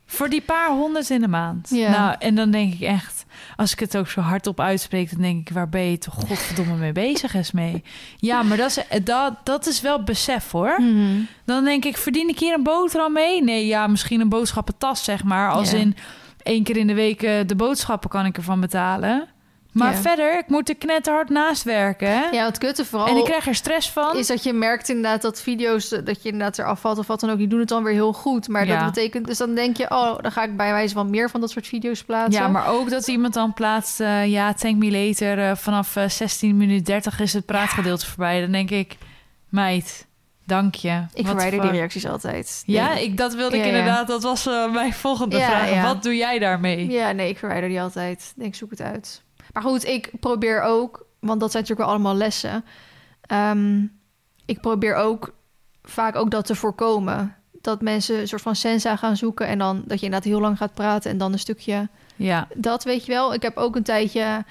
Voor die paar honderd in de maand. Ja. Nou, en dan denk ik echt, als ik het ook zo hardop uitspreek, dan denk ik, waar ben je toch godverdomme mee bezig, Esmee? (laughs) Ja, maar dat is, dat, dat is wel besef hoor. Mhm. Dan denk ik, verdien ik hier een boterham mee? Nee, ja, misschien een boodschappentas, zeg maar. Als in één keer in de week eh, de boodschappen kan ik ervan betalen. Maar Ja. verder, ik moet er knetterhard naast werken. Hè? Ja, het kutte vooral en ik krijg er stress van. is dat je merkt inderdaad dat video's eh, dat je inderdaad eraf valt of wat dan ook, die doen het dan weer heel goed. Maar Ja. dat betekent dus dan denk je, oh, dan ga ik bij wijze van meer van dat soort video's plaatsen. Ja, maar ook dat iemand dan plaatst... eh, ja, thank me later. eh, vanaf eh, 16 minuten 30 is het praatgedeelte voorbij. Dan denk ik... Meid, dank je. ik verwijder voor- die reacties altijd. Ja, Nee. ik, dat wilde ik Ja, ja. inderdaad. Dat was mijn volgende Ja, vraag. Wat doe jij daarmee? Ja, nee, ik verwijder die altijd. Ik denk, zoek het uit. Maar goed, ik probeer ook, want dat zijn natuurlijk wel allemaal lessen. Ehm, ik probeer ook vaak ook dat te voorkomen. Dat mensen een soort van sensa gaan zoeken en dan dat je inderdaad heel lang gaat praten en dan een stukje Ja, dat weet je wel. Ik heb ook een tijdje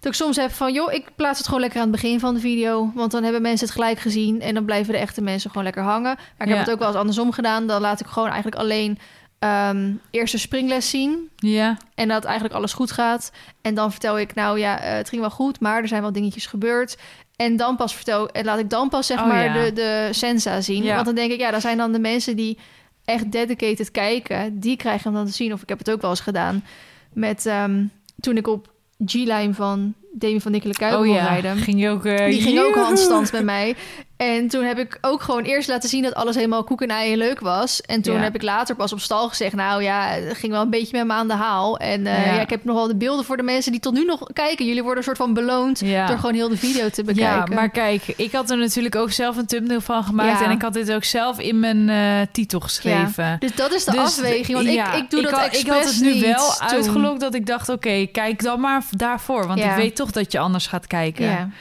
dat ik soms heb van, joh, ik plaats het gewoon lekker aan het begin van de video, want dan hebben mensen het gelijk gezien en dan blijven de echte mensen gewoon lekker hangen. Maar ik Ja. heb het ook wel eens andersom gedaan. Dan laat ik gewoon eigenlijk alleen ehm eerst de springles zien ja, en dat eigenlijk alles goed gaat. En dan vertel ik, nou ja, eh, het ging wel goed, maar er zijn wel dingetjes gebeurd. En dan pas vertel, en laat ik dan pas zeg Oh, maar ja. de, de sensa zien. Ja. Want dan denk ik, ja, dat zijn dan de mensen die echt dedicated kijken. Die krijgen hem dan te zien. Of ik heb het ook wel eens gedaan met ehm, toen ik op G-Line van Demi van Nikkelen Kuiper oh ja. rijden. Ging je ook... eh, Die ging ook handstand met mij. En toen heb ik ook gewoon eerst laten zien dat alles helemaal koek en ei en leuk was. En toen Ja. heb ik later pas op stal gezegd... nou ja, het ging wel een beetje met me aan de haal. En eh, Ja. ja. ik heb nog wel de beelden voor de mensen die tot nu nog kijken. Jullie worden een soort van beloond Ja. door gewoon heel de video te Ja, bekijken. maar kijk, ik had er natuurlijk ook zelf een thumbnail van gemaakt. Ja. En ik had dit ook zelf in mijn eh, titel geschreven. Dus dat is de Dus, afweging. Want ja, ik, ik doe dat had, expres Ik had het nu wel toen. uitgelokt dat ik dacht... oké, kijk dan maar daarvoor. Want Ja. ik weet toch dat je anders gaat kijken.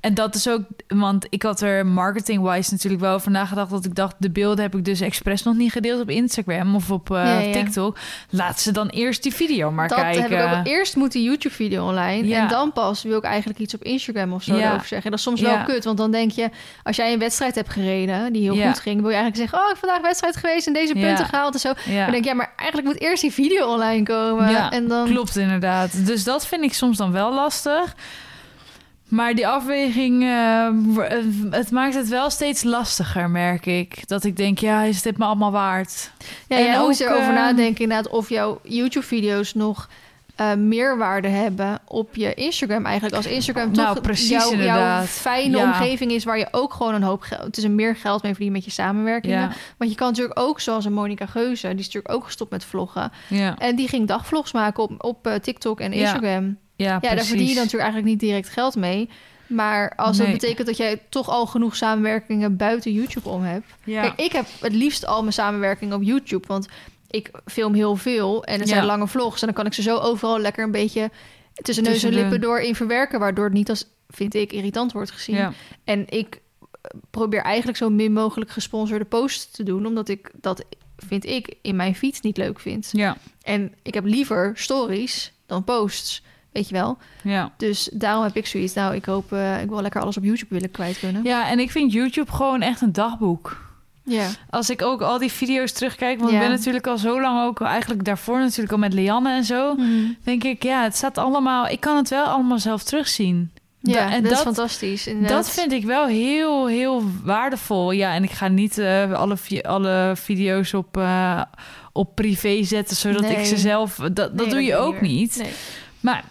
En dat is ook... Want ik had er marketing-wise natuurlijk wel over nagedacht... dat ik dacht, de beelden heb ik dus expres nog niet gedeeld op Instagram... of op eh, Ja, ja. TikTok. Laat ze dan eerst die video maar dat kijken. heb ik ook. Eerst moet de YouTube-video online. Ja. En dan pas wil ik eigenlijk iets op Instagram of zo over zeggen. Dat is soms wel kut. Want dan denk je, als jij een wedstrijd hebt gereden die heel goed ging, wil je eigenlijk zeggen: Oh, ik heb vandaag wedstrijd geweest en deze punten gehaald en zo. Ja. Dan denk ja, maar eigenlijk moet eerst die video online komen. En dan. Klopt inderdaad. Dus dat vind ik soms dan wel lastig. Maar die afweging, eh, w- eh, het maakt het wel steeds lastiger, merk ik. Dat ik denk, ja, is dit me allemaal waard? Ja, en ook erover eh, nadenken inderdaad of jouw YouTube-video's nog eh, meerwaarde hebben op je Instagram eigenlijk. Als Instagram Nou, toch precies, jouw, fijne Ja. omgeving is waar je ook gewoon een hoop geld... Het is een meer geld mee verdienen met je samenwerkingen. Ja, Want je kan natuurlijk ook, zoals een Monica Geuze... die is natuurlijk ook gestopt met vloggen. ja, En die ging dagvlogs maken op, op eh, TikTok en Ja, Instagram. Ja, ja, daar verdien je dan natuurlijk eigenlijk niet direct geld mee. Maar als Nee. dat betekent dat jij toch al genoeg samenwerkingen buiten YouTube om hebt... Ja. Kijk, ik heb het liefst al mijn samenwerking op YouTube. Want ik film heel veel en het zijn lange vlogs. En dan kan ik ze zo overal lekker een beetje tussen neus en de- lippen door in verwerken. Waardoor het niet als, vind ik, irritant wordt gezien. ja. En ik eh, probeer eigenlijk zo min mogelijk gesponsorde posts te doen. Omdat ik dat, vind ik, in mijn feed niet leuk vind. ja, En ik heb liever stories dan posts. Weet je wel? ja. Dus daarom heb ik zoiets. Nou, ik hoop, eh, ik wil lekker alles op YouTube willen kwijt kunnen. Ja, en ik vind YouTube gewoon echt een dagboek. Ja. Als ik ook al die video's terugkijk, want Ja. ik ben natuurlijk al zo lang ook eigenlijk daarvoor natuurlijk al met Lianne en zo, denk ik, ja, het staat allemaal, ik kan het wel allemaal zelf terugzien. Ja, Da- en dat, is dat- fantastisch. inderdaad. Dat vind ik wel heel, heel waardevol. Ja, en ik ga niet eh, alle, vi- alle video's op, eh, op privé zetten, zodat ik ze zelf... Dat, doe je ook meer. niet. Nee. Maar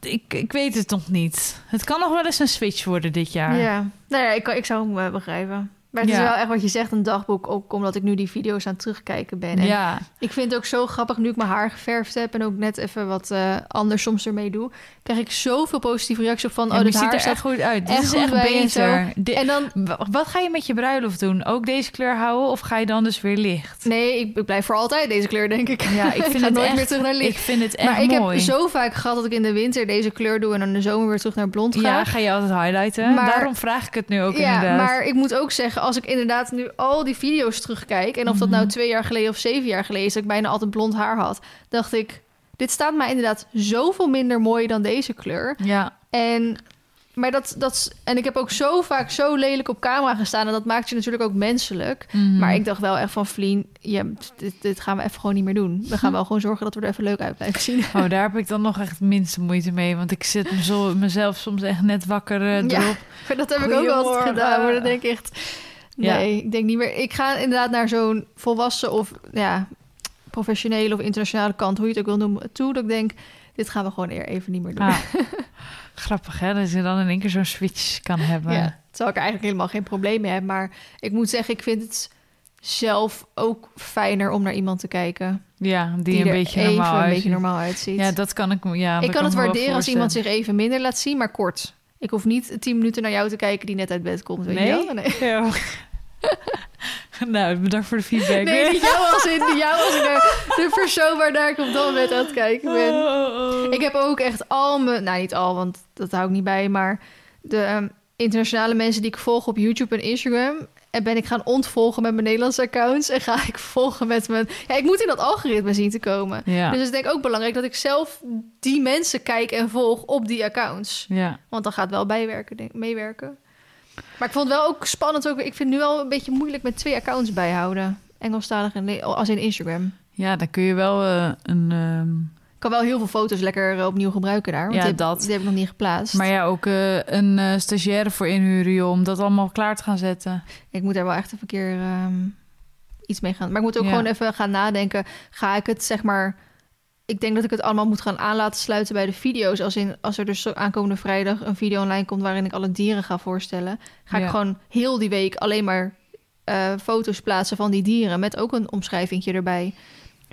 ik, ik weet het nog niet. Het kan nog wel eens een switch worden dit jaar. Ja, nou ja, ik, ik zou hem eh, begrijpen. Maar het Ja. is wel echt wat je zegt, een dagboek. Ook omdat ik nu die video's aan het terugkijken ben. En Ja, Ik vind het ook zo grappig, nu ik mijn haar geverfd heb... en ook net even wat eh, anders soms ermee doe... krijg ik zoveel positieve reacties op van... ja, oh, dit ziet haar er echt goed uit. Dit echt is echt en beter. En dan... Wa- Wat ga je met je bruiloft doen? Ook deze kleur houden of ga je dan dus weer licht? Nee, ik, ik blijf voor altijd deze kleur, denk ik. Ja, ik (laughs) vind ga het nooit echt, meer terug naar licht. Ik vind het echt maar ik mooi. heb zo vaak gehad dat ik in de winter deze kleur doe... en dan in de zomer weer terug naar blond ga. Ja, ga je altijd highlighten. Maar- Daarom vraag ik het nu ook ja, inderdaad. maar ik moet ook zeggen, als ik inderdaad nu al die video's terugkijk... en of dat Mhm. nou twee jaar geleden of zeven jaar geleden is... dat ik bijna altijd blond haar had, dacht ik... dit staat mij inderdaad zoveel minder mooi dan deze kleur. Ja, En, maar dat, dat, en ik heb ook zo vaak zo lelijk op camera gestaan... en dat maakt je natuurlijk ook menselijk. mhm. Maar ik dacht wel echt van, Vlien, ja, dit, dit gaan we even gewoon niet meer doen. We gaan wel gewoon zorgen dat we er even leuk uit blijven zien. Oh, daar heb ik dan nog echt het minste moeite mee. Want ik zit mezelf soms echt net wakker eh, Ja. erop. (laughs) dat heb ik ook altijd gedaan. Maar dan denk ik echt... Ja. Nee, ik denk niet meer. Ik ga inderdaad naar zo'n volwassen of ja, professionele of internationale kant, hoe je het ook wil noemen, toe. Dat ik denk, dit gaan we gewoon eer even niet meer doen. Ah, (laughs) grappig hè, dat je dan in één keer zo'n switch kan hebben. Ja, terwijl ik er eigenlijk helemaal geen probleem mee heb. Maar ik moet zeggen, ik vind het zelf ook fijner om naar iemand te kijken. Ja, die, Die, een er beetje even normaal een uitziet. beetje normaal uitziet. Ja, dat kan ik, ja, ik kan het waarderen als iemand zich even minder laat zien, maar kort. Ik hoef niet tien minuten naar jou te kijken die net uit bed komt. Weet Nee? Je wel? nee? Ja. (laughs) (laughs) nou, bedankt voor de feedback. Nee, niet jou als in jou als in de, de persoon waarnaar ik op dat moment aan het kijken ben. Oh, oh. Ik heb ook echt al mijn... Nou, niet al, want dat hou ik niet bij. Maar de ehm, internationale mensen die ik volg op YouTube en Instagram... En ben ik gaan ontvolgen met mijn Nederlandse accounts. En ga ik volgen met mijn... Ja, ik moet in dat algoritme zien te komen. Ja, Dus het is denk ik ook belangrijk dat ik zelf die mensen kijk en volg op die accounts. ja. Want dan gaat wel bijwerken, denk, meewerken. Maar ik vond het wel ook spannend. Ook, ik vind het nu wel een beetje moeilijk met twee accounts bijhouden. Engelstalig en als in Instagram. ja, dan kun je wel eh, een... ehm, Ik kan wel heel veel foto's lekker eh, opnieuw gebruiken daar. Want Ja, die, heb- dat. die heb ik nog niet geplaatst. maar ja, ook eh, een eh, stagiaire voor inhuren, om dat allemaal klaar te gaan zetten. Ik moet daar wel echt even een keer ehm, iets mee gaan. Maar ik moet ook Ja. gewoon even gaan nadenken. Ga ik het zeg maar... Ik denk dat ik het allemaal moet gaan aan laten sluiten bij de video's. Als, in, als er dus aankomende vrijdag een video online komt... waarin ik alle dieren ga voorstellen... ga Ja. ik gewoon heel die week alleen maar eh, foto's plaatsen van die dieren... met ook een omschrijvingje erbij.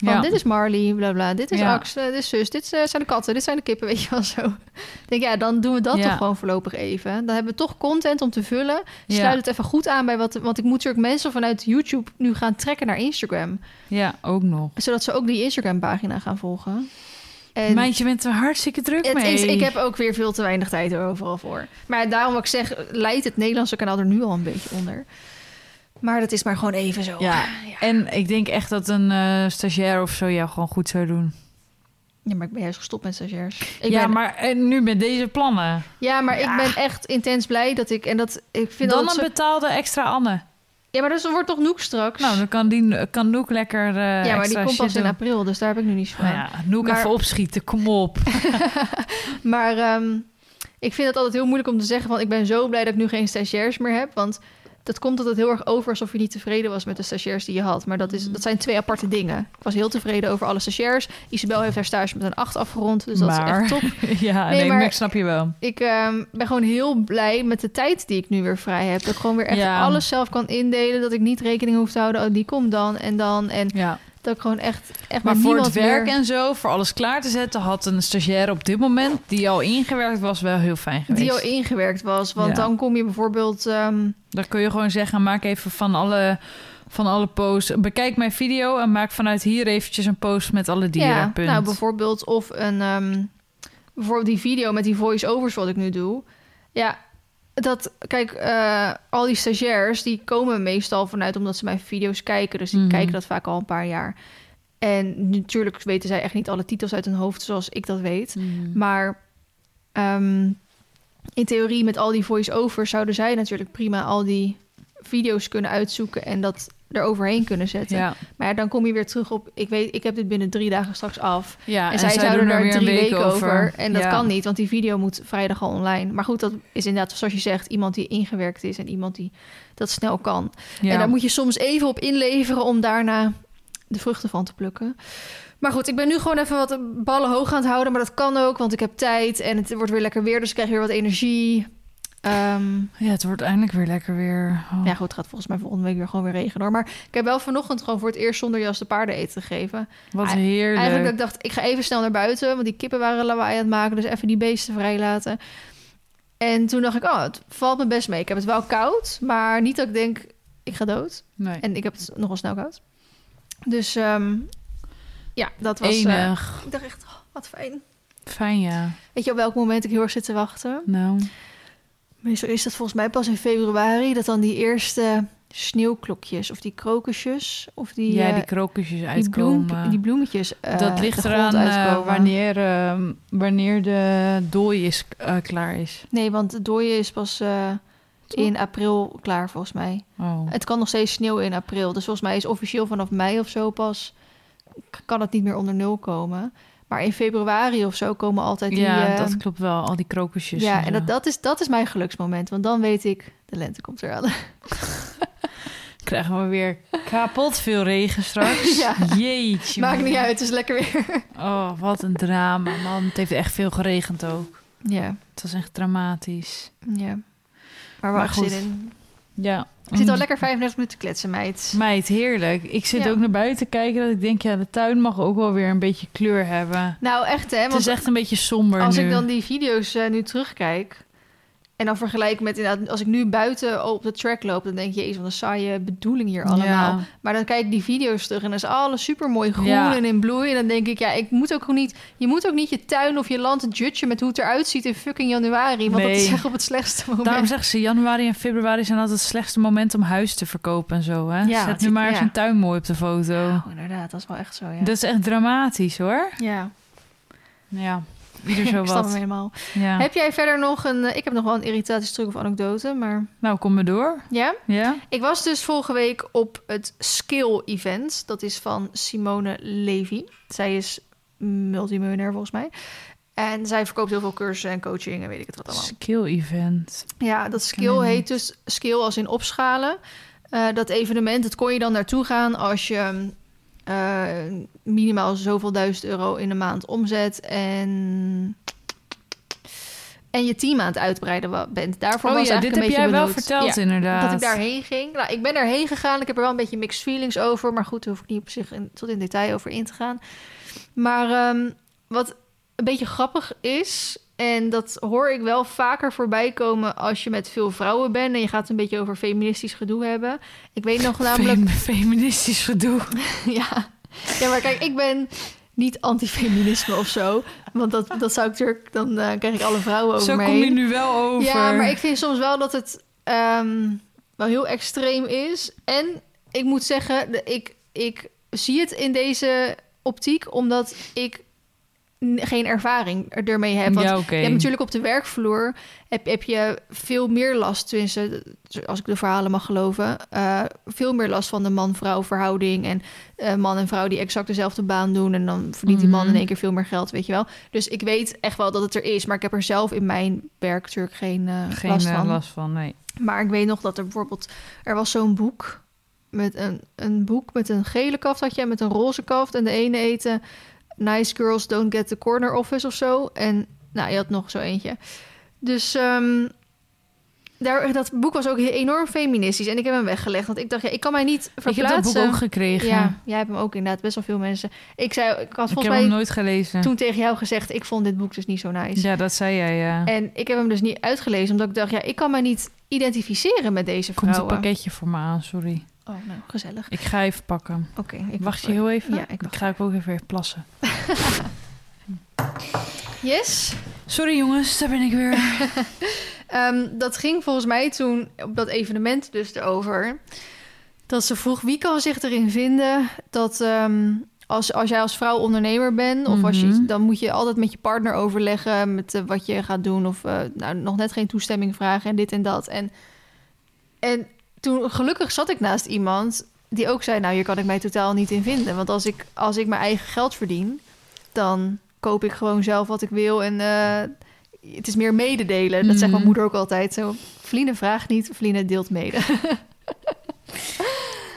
Van Ja. dit is Marley, bla bla. Dit is Ja. Ax, eh, dit is zus. Dit eh, zijn de katten, dit zijn de kippen, (laughs) weet je wel zo. Ik denk, ja, dan doen we dat Ja. toch gewoon voorlopig even. Dan hebben we toch content om te vullen. Sluit het even goed aan bij wat... Want ik moet natuurlijk mensen vanuit YouTube nu gaan trekken naar Instagram. Ja, ook nog. Zodat ze ook die Instagram-pagina gaan volgen. En je bent er hartstikke druk het mee. is, ik heb ook weer veel te weinig tijd er overal voor. Maar daarom wat ik zeg, leidt het Nederlandse kanaal er nu al een beetje onder. Maar dat is maar gewoon even zo. Ja, en ik denk echt dat een eh stagiair of zo jou gewoon goed zou doen. Ja, maar ik ben juist gestopt met stagiairs. Ik ja, ben, maar en nu met deze plannen. ja, maar Ja. ik ben echt intens blij dat ik... En dat, ik vind Dan dat een zo, betaalde extra Anne. Ja, maar dat wordt toch Noek straks? Nou, dan kan, die, kan Noek lekker eh ja, maar die komt pas in april, dus daar heb ik nu niet zo van. Nou ja, Noek Maar- even opschieten, kom op. (laughs) Maar ehm, ik vind het altijd heel moeilijk om te zeggen van... ik ben zo blij dat ik nu geen stagiairs meer heb. Want dat komt altijd heel erg over alsof je niet tevreden was met de stagiairs die je had. Maar dat, is, dat zijn twee aparte dingen. Ik was heel tevreden over alle stagiairs. Isabel heeft haar stage met een 8 afgerond, dus dat Maar- is echt top. (laughs) ja, Nee, nee, maar- ik snap je wel. Ik ehm, ben gewoon heel blij met de tijd die ik nu weer vrij heb. Dat ik gewoon weer echt Ja. alles zelf kan indelen. Dat ik niet rekening hoef te houden. Oh, die komt dan en dan. En Ja. Dat ik gewoon echt, echt Maar voor het werk meer... en zo, voor alles klaar te zetten, had een stagiair op dit moment, die al ingewerkt was, wel heel fijn geweest. Die al ingewerkt was. Want Ja. dan kom je bijvoorbeeld... ehm, Dan kun je gewoon zeggen, maak even van alle, van alle posts, bekijk mijn video en maak vanuit hier eventjes een post met alle dieren. Ja, punt. nou bijvoorbeeld of een ehm, bijvoorbeeld die video met die voice-overs wat ik nu doe. Ja, dat kijk, eh, al die stagiairs die komen meestal vanuit omdat ze mijn video's kijken, dus die Mhm. kijken dat vaak al een paar jaar. En natuurlijk weten zij echt niet alle titels uit hun hoofd zoals ik dat weet. Mm. Maar ehm, in theorie met al die voice-overs zouden zij natuurlijk prima al die video's kunnen uitzoeken en dat er overheen kunnen zetten. ja, Maar dan kom je weer terug op... Ik weet, ik heb dit binnen drie dagen straks af. ja, en, zij, zouden er drie week weken over. En dat Ja. kan niet, want die video moet vrijdag al online. Maar goed, dat is inderdaad, zoals je zegt... iemand die ingewerkt is en iemand die dat snel kan. Ja. En daar moet je soms even op inleveren... om daarna de vruchten van te plukken. Maar goed, ik ben nu gewoon even wat ballen hoog aan het houden. Maar dat kan ook, want ik heb tijd en het wordt weer lekker weer. Dus ik krijg weer wat energie. Ehm, Ja, het wordt eindelijk weer lekker weer. Oh. Ja, goed, het gaat volgens mij volgende week weer gewoon weer regenen hoor. Maar ik heb wel vanochtend gewoon voor het eerst zonder jas de paarden eten gegeven. Wat heerlijk. Eigenlijk dat ik dacht, ik ga even snel naar buiten, want die kippen waren lawaai aan het maken, dus even die beesten vrijlaten. En toen dacht ik, oh, het valt me best mee. Ik heb het wel koud, maar niet dat ik denk, ik ga dood. Nee. En ik heb het nogal snel koud. Dus ehm, ja, dat was... eh, Enig. ik dacht echt, oh, wat fijn. Fijn, ja. Weet je op welk moment ik heel erg zit te wachten? Nou, Meestal is dat volgens mij pas in februari... dat dan die eerste sneeuwklokjes of die krokusjes... of die, ja, eh, die krokusjes die, bloem, uitkomen. die bloemetjes eh, dat ligt de eraan eh, uitkomen. wanneer, eh, wanneer de dooi is, eh, klaar is. Nee, want het dooien is pas eh, in april klaar volgens mij. Oh. Het kan nog steeds sneeuwen in april. Dus volgens mij is officieel vanaf mei of zo pas... kan het niet meer onder nul komen. Maar in februari of zo komen altijd die... ja, eh, dat klopt wel. Al die krokusjes. ja, en dat, dat, is, dat is mijn geluksmoment. Want dan weet ik, de lente komt eraan. (laughs) Krijgen we weer kapot veel regen straks. (laughs) Ja. Jeetje. Maakt niet uit, het is lekker weer. (laughs) Oh, wat een drama, man. Het heeft echt veel geregend ook. Ja, Het was echt dramatisch. ja. Maar goed. zin in. Ja. Ik zit al lekker 35 minuten te kletsen, meid. Meid, heerlijk. Ik zit Ja. ook naar buiten te kijken dat ik denk, ja, de tuin mag ook wel weer een beetje kleur hebben. Nou, echt hè. Het Want is echt een beetje somber als nu. ik dan die video's eh, nu terugkijk... en dan vergelijk met inderdaad... als ik nu buiten op de track loop... dan denk je, jezus, wat een saaie bedoeling hier allemaal. Ja. Maar dan kijk ik die video's terug... en dan is alles super mooi groen Ja. en in bloei. En dan denk ik, ja, ik moet ook niet... je moet ook niet je tuin of je land judgen... met hoe het eruit ziet in fucking januari. Want dat is echt op het slechtste moment. Daarom zeggen ze, januari en februari zijn altijd het slechtste moment om huis te verkopen en zo, hè? Ja, Zet nu maar eens een tuin mooi op de foto. Oh, inderdaad, dat is wel echt zo, ja. Dat is echt dramatisch, hoor. Ja, Ja, ieder (laughs) zo ik snap hem wat. helemaal. Ja. Heb jij verder nog een... eh, Ik heb nog wel een irritatiestuk of anekdote, maar... Nou, kom maar door. Ja? Ja? Ik was dus vorige week op het Skill Event. Dat is van Simone Levy. Zij is multimiljonair volgens mij. En zij verkoopt heel veel cursussen en coaching en weet ik het wat allemaal. Skill event. Ja, dat skill heet dus skill als in opschalen. Eh, dat evenement, dat kon je dan naartoe gaan als je eh, minimaal zoveel duizend euro in de maand omzet en en je team aan het uitbreiden bent. Daarvoor Oh was ja, dit heb jij wel verteld Ja, inderdaad. dat ik daarheen ging. Nou, ik ben daarheen gegaan. Ik heb er wel een beetje mixed feelings over, maar goed, daar hoef ik niet op zich in, tot in detail over in te gaan. Maar ehm, wat een beetje grappig is, en dat hoor ik wel vaker voorbij komen als je met veel vrouwen bent en je gaat een beetje over feministisch gedoe hebben. Ik weet nog (laughs) namelijk, Fem- feministisch gedoe. (laughs) ja, ja, maar kijk, ik ben niet antifeminisme of zo, want dat, dat zou ik natuurlijk, dan eh, krijg ik alle vrouwen over Zo kom je nu wel over. Ja, maar ik vind soms wel dat het ehm, wel heel extreem is. En ik moet zeggen, ik, ik zie het in deze optiek omdat ik geen ervaring er- ermee heb. Want ja, oké. je hebt natuurlijk op de werkvloer heb, heb je veel meer last, tenminste, als ik de verhalen mag geloven, eh, veel meer last van de man-vrouw verhouding en eh, man en vrouw die exact dezelfde baan doen en dan verdient die man Mhm. in één keer veel meer geld, weet je wel. Dus ik weet echt wel dat het er is, maar ik heb er zelf in mijn werk natuurlijk geen, eh, Geen last van. last van, nee. Maar ik weet nog dat er bijvoorbeeld... Er was zo'n boek met een, een boek met een gele kaft had je... en met een roze kaft. En de ene eten Nice Girls Don't Get the Corner Office of zo. En nou, je had nog zo eentje. Dus ehm, daar, dat boek was ook enorm feministisch. En ik heb hem weggelegd. Want ik dacht, ja, ik kan mij niet Ik heb dat verplaatsen. boek ook gekregen. Ja, jij hebt hem ook inderdaad. Best wel veel mensen. Ik, zei, ik had ik volgens heb mij hem nooit gelezen. toen tegen jou gezegd... ik vond dit boek dus niet zo nice. Ja, dat zei jij, ja. En ik heb hem dus niet uitgelezen, omdat ik dacht, ja, ik kan mij niet identificeren met deze Komt een vrouwen. pakketje voor me aan, sorry. Oh, nou, gezellig. Ik ga even pakken. Oké, ik Wacht je heel even? Ja, ik ik ga ook even plassen. (laughs) Yes. Sorry jongens, daar ben ik weer. (laughs) Ehm, dat ging volgens mij toen op dat evenement dus erover. Dat ze vroeg, wie kan zich erin vinden dat ehm, als, als jij als vrouw ondernemer bent... of als je, Mhm. dan moet je altijd met je partner overleggen met eh, wat je gaat doen... of eh, nou, nog net geen toestemming vragen en dit en dat. En, en toen gelukkig zat ik naast iemand die ook zei... nou, hier kan ik mij totaal niet in vinden. Want als ik, als ik mijn eigen geld verdien, dan koop ik gewoon zelf wat ik wil... en eh, het is meer mededelen. Dat zegt mijn Mhm. moeder ook altijd zo. Vliene vraagt niet, Vliene deelt mede. (laughs)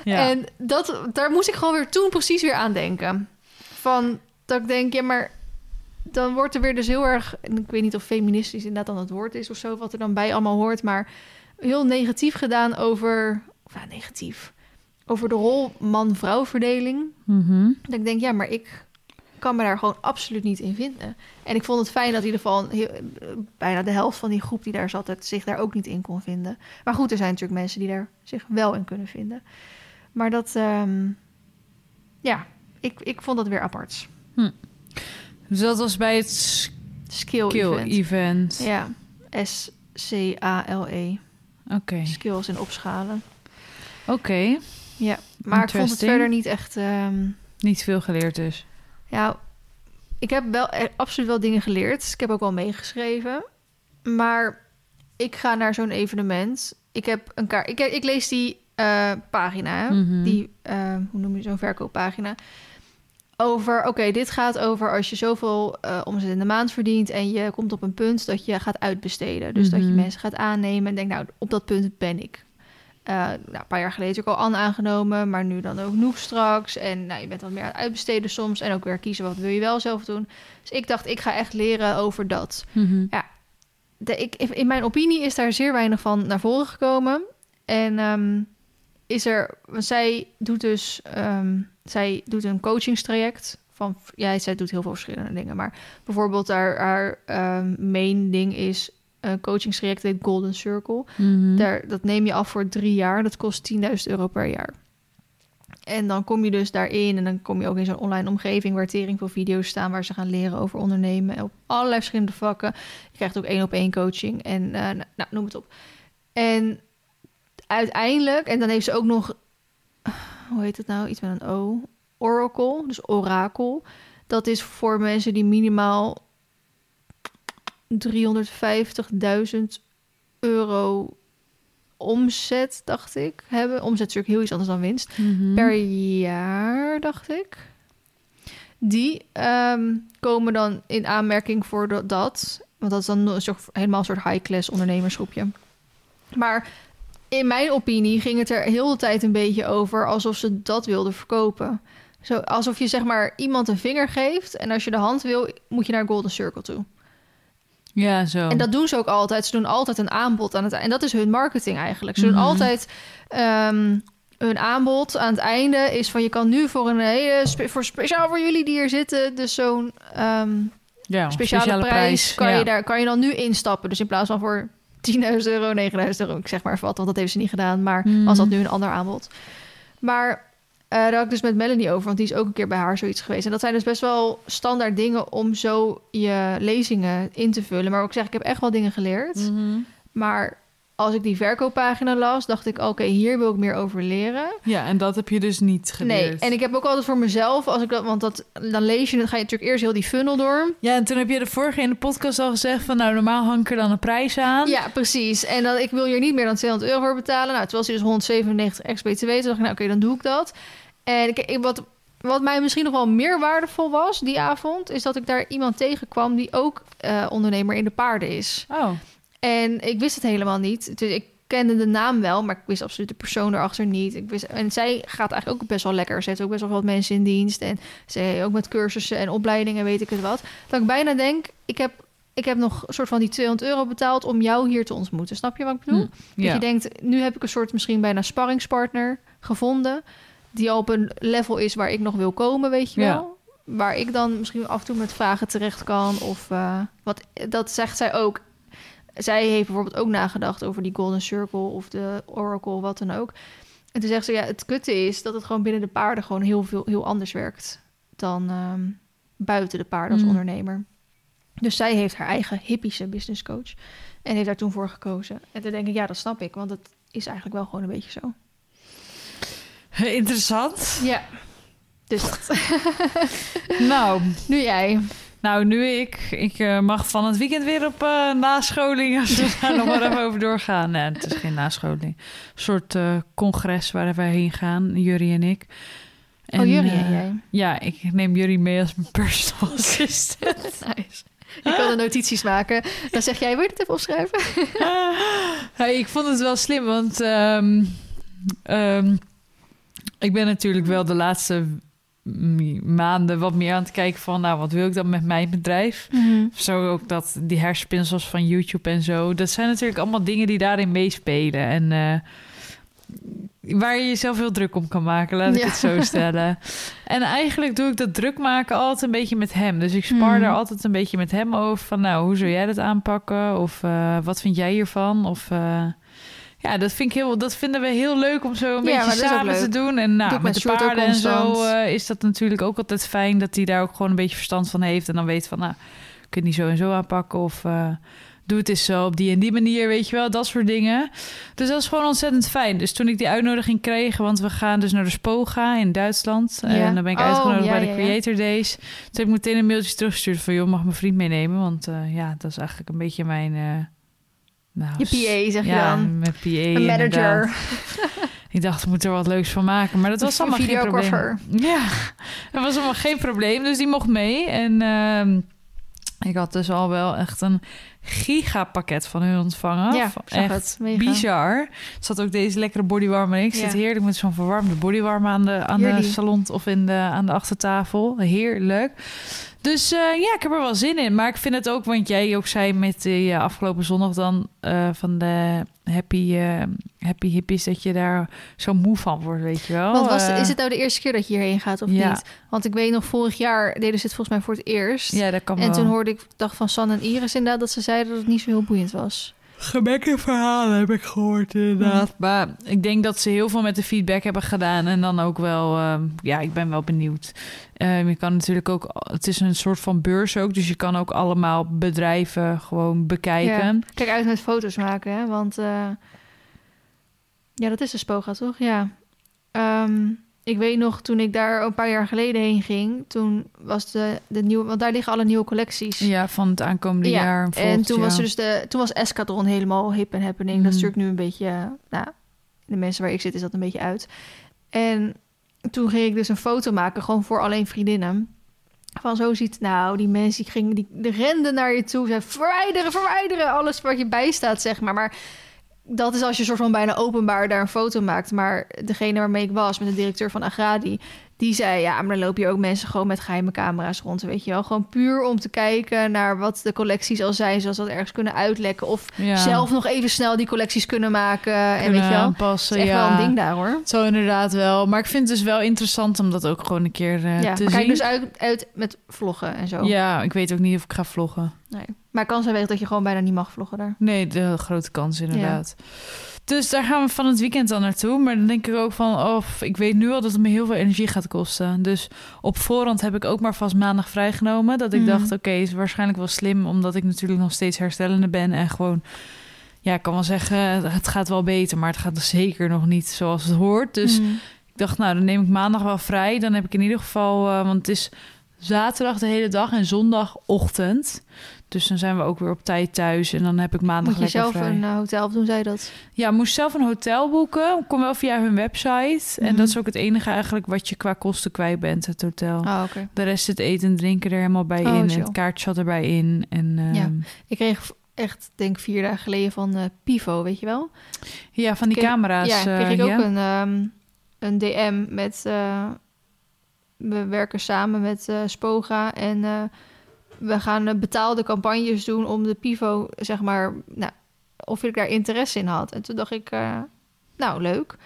Ja. En dat, daar moest ik gewoon weer toen precies weer aan denken. Van dat ik denk, ja, maar dan wordt er weer dus heel erg... en Ik weet niet of feministisch inderdaad dan het woord is of zo... wat er dan bij allemaal hoort, maar heel negatief gedaan over... Of ja, negatief. Over de rol man-vrouw verdeling. Mhm. Dat ik denk, ja, maar ik kan me daar gewoon absoluut niet in vinden. En ik vond het fijn dat in ieder geval heel, bijna de helft van die groep die daar zat, het zich daar ook niet in kon vinden. Maar goed, er zijn natuurlijk mensen die daar zich wel in kunnen vinden. Maar dat, ehm, ja, ik, ik vond dat weer apart. Dus dat was bij het Skill, Kill event. event. Ja, S-C-A-L-E. Oké. E. Skills in opschalen. Oké. Ja, maar ik vond het verder niet echt... ehm, Niet veel geleerd dus. Ja, ik heb wel eh, absoluut wel dingen geleerd. Ik heb ook wel meegeschreven. Maar ik ga naar zo'n evenement. Ik heb een kaart. Ik, ik lees die eh, pagina. Mhm. Die, eh, hoe noem je zo'n verkooppagina? Over, oké, dit gaat over als je zoveel eh, omzet in de maand verdient en je komt op een punt dat je gaat uitbesteden. Dus dat je Mhm. mensen gaat aannemen en denkt, nou, op dat punt ben ik. Eh, nou, een paar jaar geleden ook al Anne aangenomen, maar nu dan ook Noek straks. En nou, je bent wat meer aan het uitbesteden soms en ook weer kiezen wat wil je wel zelf doen. Dus ik dacht, ik ga echt leren over dat. Mhm. De, ik, in mijn opinie is daar zeer weinig van naar voren gekomen. En ehm, is er, want zij doet dus, ehm, zij doet een coachingstraject van, ja, zij doet heel veel verschillende dingen, maar bijvoorbeeld haar, haar ehm, main ding is een coachingstraject heet Golden Circle. Mhm. Daar, dat neem je af voor drie jaar. Dat kost 10.000 euro per jaar. En dan kom je dus daarin en dan kom je ook in zo'n online omgeving waar tering veel video's staan waar ze gaan leren over ondernemen op allerlei verschillende vakken. Je krijgt ook één op één coaching en eh, nou, nou, noem het op. En uiteindelijk, en dan heeft ze ook nog, hoe heet het nou? Iets met een O. Oracle, dus orakel. Dat is voor mensen die minimaal 350.000 euro omzet, dacht ik, hebben. Omzet is natuurlijk heel iets anders dan winst. Mhm. Per jaar, dacht ik. Die ehm, komen dan in aanmerking voor dat- dat. Want dat is dan een soort, helemaal een soort high-class ondernemersgroepje. Maar in mijn opinie ging het er heel de tijd een beetje over... alsof ze dat wilden verkopen. Zo, alsof je zeg maar iemand een vinger geeft... en als je de hand wil, moet je naar Golden Circle toe. Ja, zo. En dat doen ze ook altijd. Ze doen altijd een aanbod aan het En dat is hun marketing eigenlijk. Ze doen Mhm. altijd ehm, hun aanbod aan het einde is van je kan nu voor een hele spe- voor speciaal voor jullie die hier zitten, dus zo'n ehm, ja, speciale, prijs, kan ja. je daar kan je dan nu instappen. Dus in plaats van voor 10.000 euro, 9.000 euro, ik zeg maar wat, want dat heeft ze niet gedaan. Maar Mhm. als dat nu een ander aanbod. Maar eh, daar had ik dus met Melanie over, want die is ook een keer bij haar zoiets geweest. En dat zijn dus best wel standaard dingen om zo je lezingen in te vullen. Maar ook zeg, ik heb echt wel dingen geleerd. Mhm. Maar als ik die verkooppagina las, dacht ik, oké, hier wil ik meer over leren. Ja, en dat heb je dus niet geleerd. Nee, en ik heb ook altijd voor mezelf, als ik dat, want dat, dan lees je, dan ga je natuurlijk eerst heel die funnel door. Ja, en toen heb je de vorige in de podcast al gezegd van... nou, normaal hang ik er dan een prijs aan. Ja, precies. En dan, ik wil hier niet meer dan 200 euro voor betalen. Nou, terwijl ze dus 197 ex-BTW. Toen dacht ik, nou oké, dan doe ik dat. En ik, ik- wat, wat mij misschien nog wel meer waardevol was die avond... is dat ik daar iemand tegenkwam die ook eh, ondernemer in de paarden is. Oh, En ik wist het helemaal niet. Dus ik kende de naam wel, maar ik wist absoluut de persoon erachter niet. Ik wist, en zij gaat eigenlijk ook best wel lekker. Ze heeft ook best wel wat mensen in dienst. En ze ook met cursussen en opleidingen, weet ik het wat. Dat ik bijna denk, ik heb, ik heb nog een soort van die 200 euro betaald om jou hier te ontmoeten. Snap je wat ik bedoel? Hm, Dat je denkt, nu heb ik een soort misschien bijna sparringspartner gevonden. Die al op een level is waar ik nog wil komen, weet je Ja. wel. Waar ik dan misschien af en toe met vragen terecht kan. Of eh, wat, dat zegt zij ook. Zij heeft bijvoorbeeld ook nagedacht over die Golden Circle of de Oracle, wat dan ook. En toen zegt ze, ja, het kutte is dat het gewoon binnen de paarden gewoon heel, veel, heel anders werkt dan ehm, buiten de paarden als Mm. ondernemer. Dus zij heeft haar eigen hippische business coach en heeft daar toen voor gekozen. En toen denk ik, ja, dat snap ik, want het is eigenlijk wel gewoon een beetje zo. (laughs) Interessant. Ja. Dus dat. (laughs) (laughs) nou, nu jij. Nou, nu ik. Ik eh, mag van het weekend weer op eh, nascholing. (laughs) Als we daar nog maar even over doorgaan. Nee, het is geen nascholing. Een soort eh, congres waar wij heen gaan, Jury en ik. oh, jullie eh, en jij. Ja, ik neem jullie mee als mijn personal (laughs) assistant. (laughs) Nice. Je kan de notities maken. Dan zeg jij, wil je het even opschrijven? Hey, ik vond het wel slim, want ehm, ehm, ik ben natuurlijk wel de laatste maanden wat meer aan het kijken van... nou, wat wil ik dan met mijn bedrijf? Zo ook dat die herspinsels van YouTube en zo. Dat zijn natuurlijk allemaal dingen die daarin meespelen. En eh, waar je jezelf heel druk om kan maken, laat ik Ja. het zo (laughs) stellen. En eigenlijk doe ik dat druk maken altijd een beetje met hem. Dus ik spar Hmm. daar altijd een beetje met hem over. Van nou, hoe zou jij dat aanpakken? Of eh, wat vind jij hiervan? Of... eh, ja, dat, vind ik heel, dat vinden we heel leuk om zo een Ja, beetje samen te doen. En nou, met met de paarden en zo eh, is dat natuurlijk ook altijd fijn... dat hij daar ook gewoon een beetje verstand van heeft. En dan weet van, nou, kun je niet zo en zo aanpakken. Of eh, doe het eens zo op die en die manier, weet je wel. Dat soort dingen. Dus dat is gewoon ontzettend fijn. Dus toen ik die uitnodiging kreeg... want we gaan dus naar de Spoga in Duitsland. Ja. En dan ben ik Oh, uitgenodigd ja, bij de ja. Creator Days. Toen heb ik meteen een mailtje teruggestuurd van... joh, mag mijn vriend meenemen? Want eh, ja, dat is eigenlijk een beetje mijn... nou, Je PA, zeg je ja, dan. met PA Een manager. (laughs) Ik dacht, ik moet er wat leuks van maken. Maar dat was allemaal geen probleem. Ja, (laughs) dat was allemaal geen probleem. Dus die mocht mee. En ehm, ik had dus al wel echt een gigapakket van hun ontvangen. Ja, echt het. Bizar. Er zat ook deze lekkere bodywarmer in. Ik zit Ja. heerlijk met zo'n verwarmde bodywarmer aan de, aan de salon of in de, aan de achtertafel. Heerlijk. Dus eh, ja, ik heb er wel zin in. Maar ik vind het ook, want jij ook zei met de afgelopen zondag dan eh, van de happy, eh, happy hippies, dat je daar zo moe van wordt, weet je wel. Want was, Eh, is het nou de eerste keer dat je hierheen gaat of ja. niet? Want ik weet nog, vorig jaar deden ze het volgens mij voor het eerst. Ja, dat kan en wel. toen hoorde ik, dacht van San en Iris inderdaad, dat ze zeiden dat het niet zo heel boeiend was. Gebekke verhalen heb ik gehoord, inderdaad. Maar ik denk dat ze heel veel met de feedback hebben gedaan. En dan ook wel, ehm, ja, ik ben wel benieuwd. Ehm, je kan natuurlijk ook, het is een soort van beurs ook. Dus je kan ook allemaal bedrijven gewoon bekijken. Ja. Kijk uit met foto's maken, hè? Want eh, ja, dat is de Spoga, toch? Ja. Ehm, ik weet nog, toen ik daar een paar jaar geleden heen ging, toen was de, de nieuwe, want daar liggen alle nieuwe collecties. Ja, van het aankomende Ja, jaar. en volgend toen was er dus de, toen was Escadron helemaal hip en happening. Mhm. Dat is natuurlijk nu een beetje, nou, de mensen waar ik zit is dat een beetje uit. En toen ging ik dus een foto maken, gewoon voor alleen vriendinnen. Van zo ziet, nou, die mensen die gingen, die, die renden naar je toe, zei verwijderen, verwijderen, alles wat je bijstaat, zeg maar. Maar dat is als je soort van bijna openbaar daar een foto maakt. Maar degene waarmee ik was, met de directeur van Agradi, die zei, ja, maar dan lopen hier ook mensen gewoon met geheime camera's rond, weet je wel. Gewoon puur om te kijken naar wat de collecties al zijn, zoals dat ergens kunnen uitlekken. Of Ja, zelf nog even snel die collecties kunnen maken. en weet je wel, aanpassen, echt ja. wel een ding daar, hoor. Zo inderdaad wel. Maar ik vind het dus wel interessant om dat ook gewoon een keer eh, ja, te zien. kijk dus uit, uit met vloggen en zo. Ja, ik weet ook niet of ik ga vloggen. Nee. Maar kans aanwezig dat je gewoon bijna niet mag vloggen daar. Nee, de grote kans inderdaad. Dus daar gaan we van het weekend dan naartoe. Maar dan denk ik ook van, oh, ik weet nu al dat het me heel veel energie gaat kosten. Dus op voorhand heb ik ook maar vast maandag vrijgenomen. Dat ik Mhm. dacht, oké, is waarschijnlijk wel slim, omdat ik natuurlijk nog steeds herstellende ben en gewoon, ja, ik kan wel zeggen, het gaat wel beter, maar het gaat zeker nog niet zoals het hoort. Dus Mhm. ik dacht, nou, dan neem ik maandag wel vrij. Dan heb ik in ieder geval, eh, want het is zaterdag de hele dag en zondagochtend. Dus dan zijn we ook weer op tijd thuis. En dan heb ik maandag Moet je zelf vrij. een eh, hotel of doen zij dat? Ja, moest zelf een hotel boeken. Kom wel via hun website. En Mhm. dat is ook het enige eigenlijk wat je qua kosten kwijt bent, het hotel. Oh. De rest zit eten en drinken er helemaal bij Oh, in. En het kaartje zat erbij in. En ehm, Ja. ja. Ik kreeg echt, denk ik, vier dagen geleden van eh, Pivo, weet je wel? van die Kreeg- camera's. ja, kreeg eh, ik ook ja. een, ehm, een DM met... eh, we werken samen met Spoga en we gaan eh, betaalde campagnes doen om de Pivo, zeg maar... Nou, of ik daar interesse in had. En toen dacht ik, eh, nou, leuk.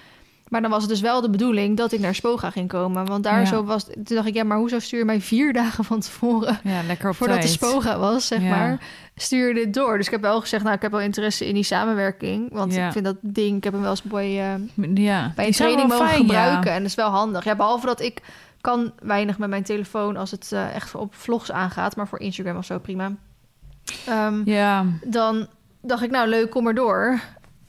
Maar dan was het dus wel de bedoeling dat ik naar Spoga ging komen. Want daar Ja. zo was... Toen dacht ik, ja, maar hoezo stuur je mij vier (laughs) dagen van tevoren... Ja, lekker op voordat tijd. de Spoga was, zeg Ja. maar, stuur je dit door. Dus ik heb wel gezegd, nou, ik heb wel interesse in die samenwerking. Want Ja. ik vind dat ding, ik heb hem wel eens bij, eh, Ja, bij een training wel mogen fijn, gebruiken. En dat is wel handig. Ja, behalve dat ik kan weinig met mijn telefoon als het eh, echt op vlogs aangaat. Maar voor Instagram of zo, prima. Ehm, ja, Dan dacht ik, nou, leuk, kom maar door.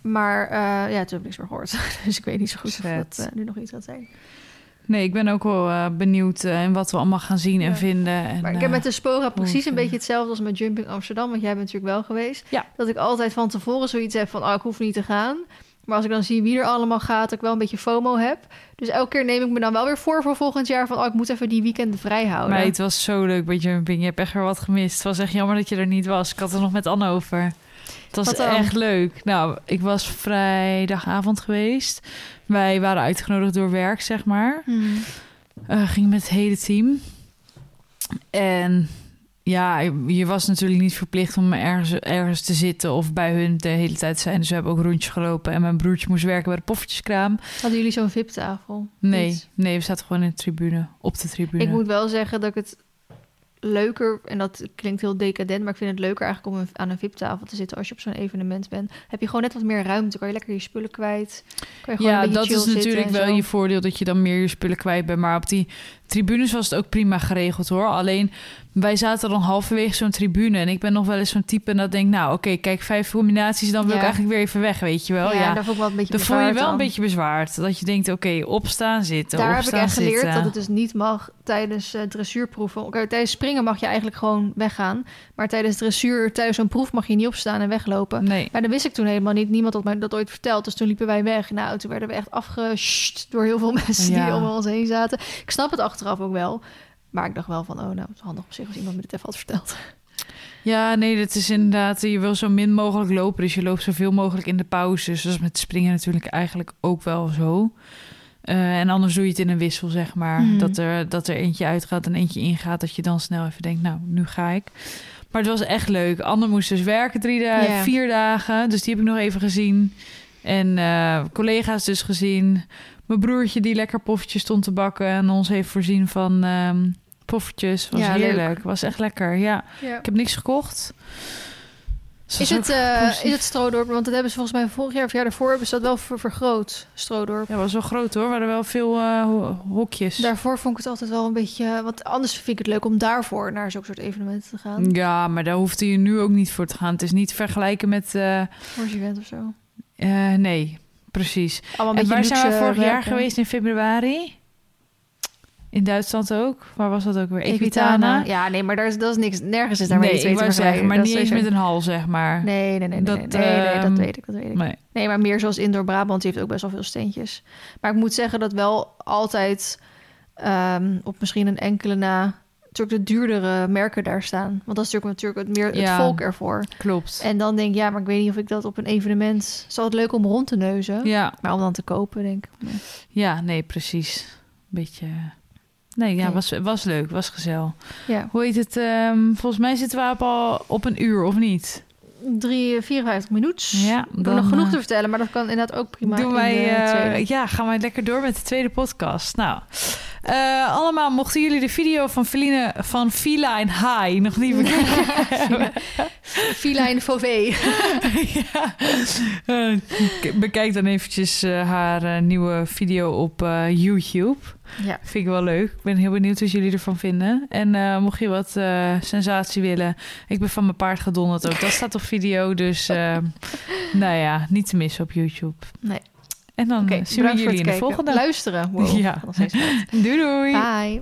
Maar eh, ja, toen heb ik niks meer gehoord. (laughs) dus ik weet niet zo goed of Vet. dat eh, nu nog iets gaat zijn. nee, ik ben ook wel benieuwd in wat we allemaal gaan zien en Ja. vinden. En, Maar ik heb met de Spora precies een beetje hetzelfde als met Jumping Amsterdam. Want jij bent natuurlijk wel geweest. Ja. Dat ik altijd van tevoren zoiets heb van... oh, ik hoef niet te gaan. Maar als ik dan zie wie er allemaal gaat... ik wel een beetje FOMO heb. Dus elke keer neem ik me dan wel weer voor voor volgend jaar... van oh, ik moet even die weekenden vrij houden. Maar het was zo leuk bij Jumping. Je hebt echt weer wat gemist. Het was echt jammer dat je er niet was. Ik had er nog met Anne over. Het was echt leuk. Nou, ik was vrijdagavond geweest. Wij waren uitgenodigd door werk, zeg maar. Hmm. Eh, ging met het hele team. En ja, je was natuurlijk niet verplicht om ergens, ergens te zitten of bij hun de hele tijd te zijn. Dus we hebben ook rondjes gelopen. En mijn broertje moest werken bij de poffertjeskraam. Hadden jullie zo'n VIP-tafel? Nee, nee, we zaten gewoon in de tribune, op de tribune. Ik moet wel zeggen dat ik het leuker, en dat klinkt heel decadent, maar ik vind het leuker eigenlijk om een- aan een VIP-tafel te zitten als je op zo'n evenement bent. Heb je gewoon net wat meer ruimte, kan je lekker je spullen kwijt. Kan je gewoon ja, dat is natuurlijk wel je voordeel dat je dan meer je spullen kwijt bent. Maar op die tribunes was het ook prima geregeld hoor. Alleen wij zaten dan halverwege zo'n tribune. En ik ben nog wel eens zo'n type dat denkt, nou oké, kijk, vijf combinaties, dan wil ik eigenlijk weer even weg, weet je wel. ja, Ja, daar voel ik wel een beetje dan voel je wel een beetje bezwaard. Dat je denkt, oké, opstaan zitten, Daar heb ik echt geleerd zitten. dat het dus niet mag tijdens eh, dressuurproeven. Oké, tijdens springen mag je eigenlijk gewoon weggaan. Maar tijdens dressuur, tijdens zo'n proef mag je niet opstaan en weglopen. Nee. Maar dat wist ik toen helemaal niet. Niemand had mij dat ooit verteld. Dus toen liepen wij weg. Nou, toen werden we echt afgesht door heel veel (laughs) mensen Ja. die om ons heen zaten. Ik snap het achteraf ook wel. Maar ik dacht wel van, oh nou, het is handig op zich als iemand me dit even had verteld. Ja, nee, dat is inderdaad, je wil zo min mogelijk lopen. Dus je loopt zoveel mogelijk in de pauzes. Dat is met springen natuurlijk eigenlijk ook wel zo. Eh, en anders doe je het in een wissel, zeg maar. Mhm. Dat, er, dat er eentje uitgaat en eentje ingaat. Dat je dan snel even denkt, nou, nu ga ik. Maar het was echt leuk. Anne moest dus werken drie dagen, vier dagen. Dus die heb ik nog even gezien. En eh, collega's dus gezien. Mijn broertje die lekker poffertjes stond te bakken... en ons heeft voorzien van ehm poffertjes. Was Ja, leuk. heerlijk. Was echt lekker, ja. Ja. Ik heb niks gekocht. Dus Is het, eh, positief. is het Stroodorp? Want dat hebben ze volgens mij vorig jaar of jaar daarvoor... hebben ze dat wel ver- vergroot, Stroodorp. Ja, was wel groot hoor. Er waren wel veel eh, ho- hokjes. Daarvoor vond ik het altijd wel een beetje... Want anders vind ik het leuk om daarvoor naar zo'n soort evenementen te gaan. Ja, maar daar hoefde je nu ook niet voor te gaan. Het is niet te vergelijken met... eh, Voor een event of zo. eh, nee, precies. Allemaal En waar zijn we vorig jaar geweest? In februari? In Duitsland ook? Waar was dat ook weer? Equitana. Ja, nee, maar daar is, dat is niks. Nergens is daar nee, mee te wou zeggen, maar Dat niet eens met een hal, zeg maar. Nee, nee, nee, nee, Dat, nee, nee, nee, dat ehm, weet ik, dat weet ik. Nee. Nee, maar meer zoals Indoor Brabant, die heeft ook best wel veel steentjes. Maar ik moet zeggen dat wel altijd ehm, op misschien een enkele na natuurlijk de duurdere merken daar staan. Want dat is natuurlijk, natuurlijk het meer het Ja. volk ervoor. Klopt. En dan denk ik, ja, maar ik weet niet of ik dat op een evenement... Zal het leuk om rond te neuzen? Ja, Maar om dan te kopen, denk ik. nee. ja, nee, precies. Beetje... Nee, ja, Nee. was, was leuk. Was gezellig. Ja, Hoe heet het? ehm, volgens mij zitten we op al op een uur, of niet? drie, 54 minuten. Ja, dan, nog genoeg eh, te vertellen, maar dat kan inderdaad ook prima doen wij, eh, ja, gaan wij lekker door met de tweede podcast. Nou, eh, allemaal mochten jullie de video van Feline van Feline High nog niet bekijken. (laughs) Feline Fauvé. (laughs) ja. Eh, bekijk dan eventjes eh, haar nieuwe video op YouTube. Ja. Vind ik wel leuk. Ik ben heel benieuwd wat jullie ervan vinden. En mocht je wat sensatie willen, ik ben van mijn paard gedonderd ook. Dat staat op video, dus (laughs) nou ja, niet te missen op YouTube. Nee. En dan eh, zien we jullie in de kijken. volgende. Luisteren. Wow, (laughs) Ja. (laughs) Doei doei! Bye.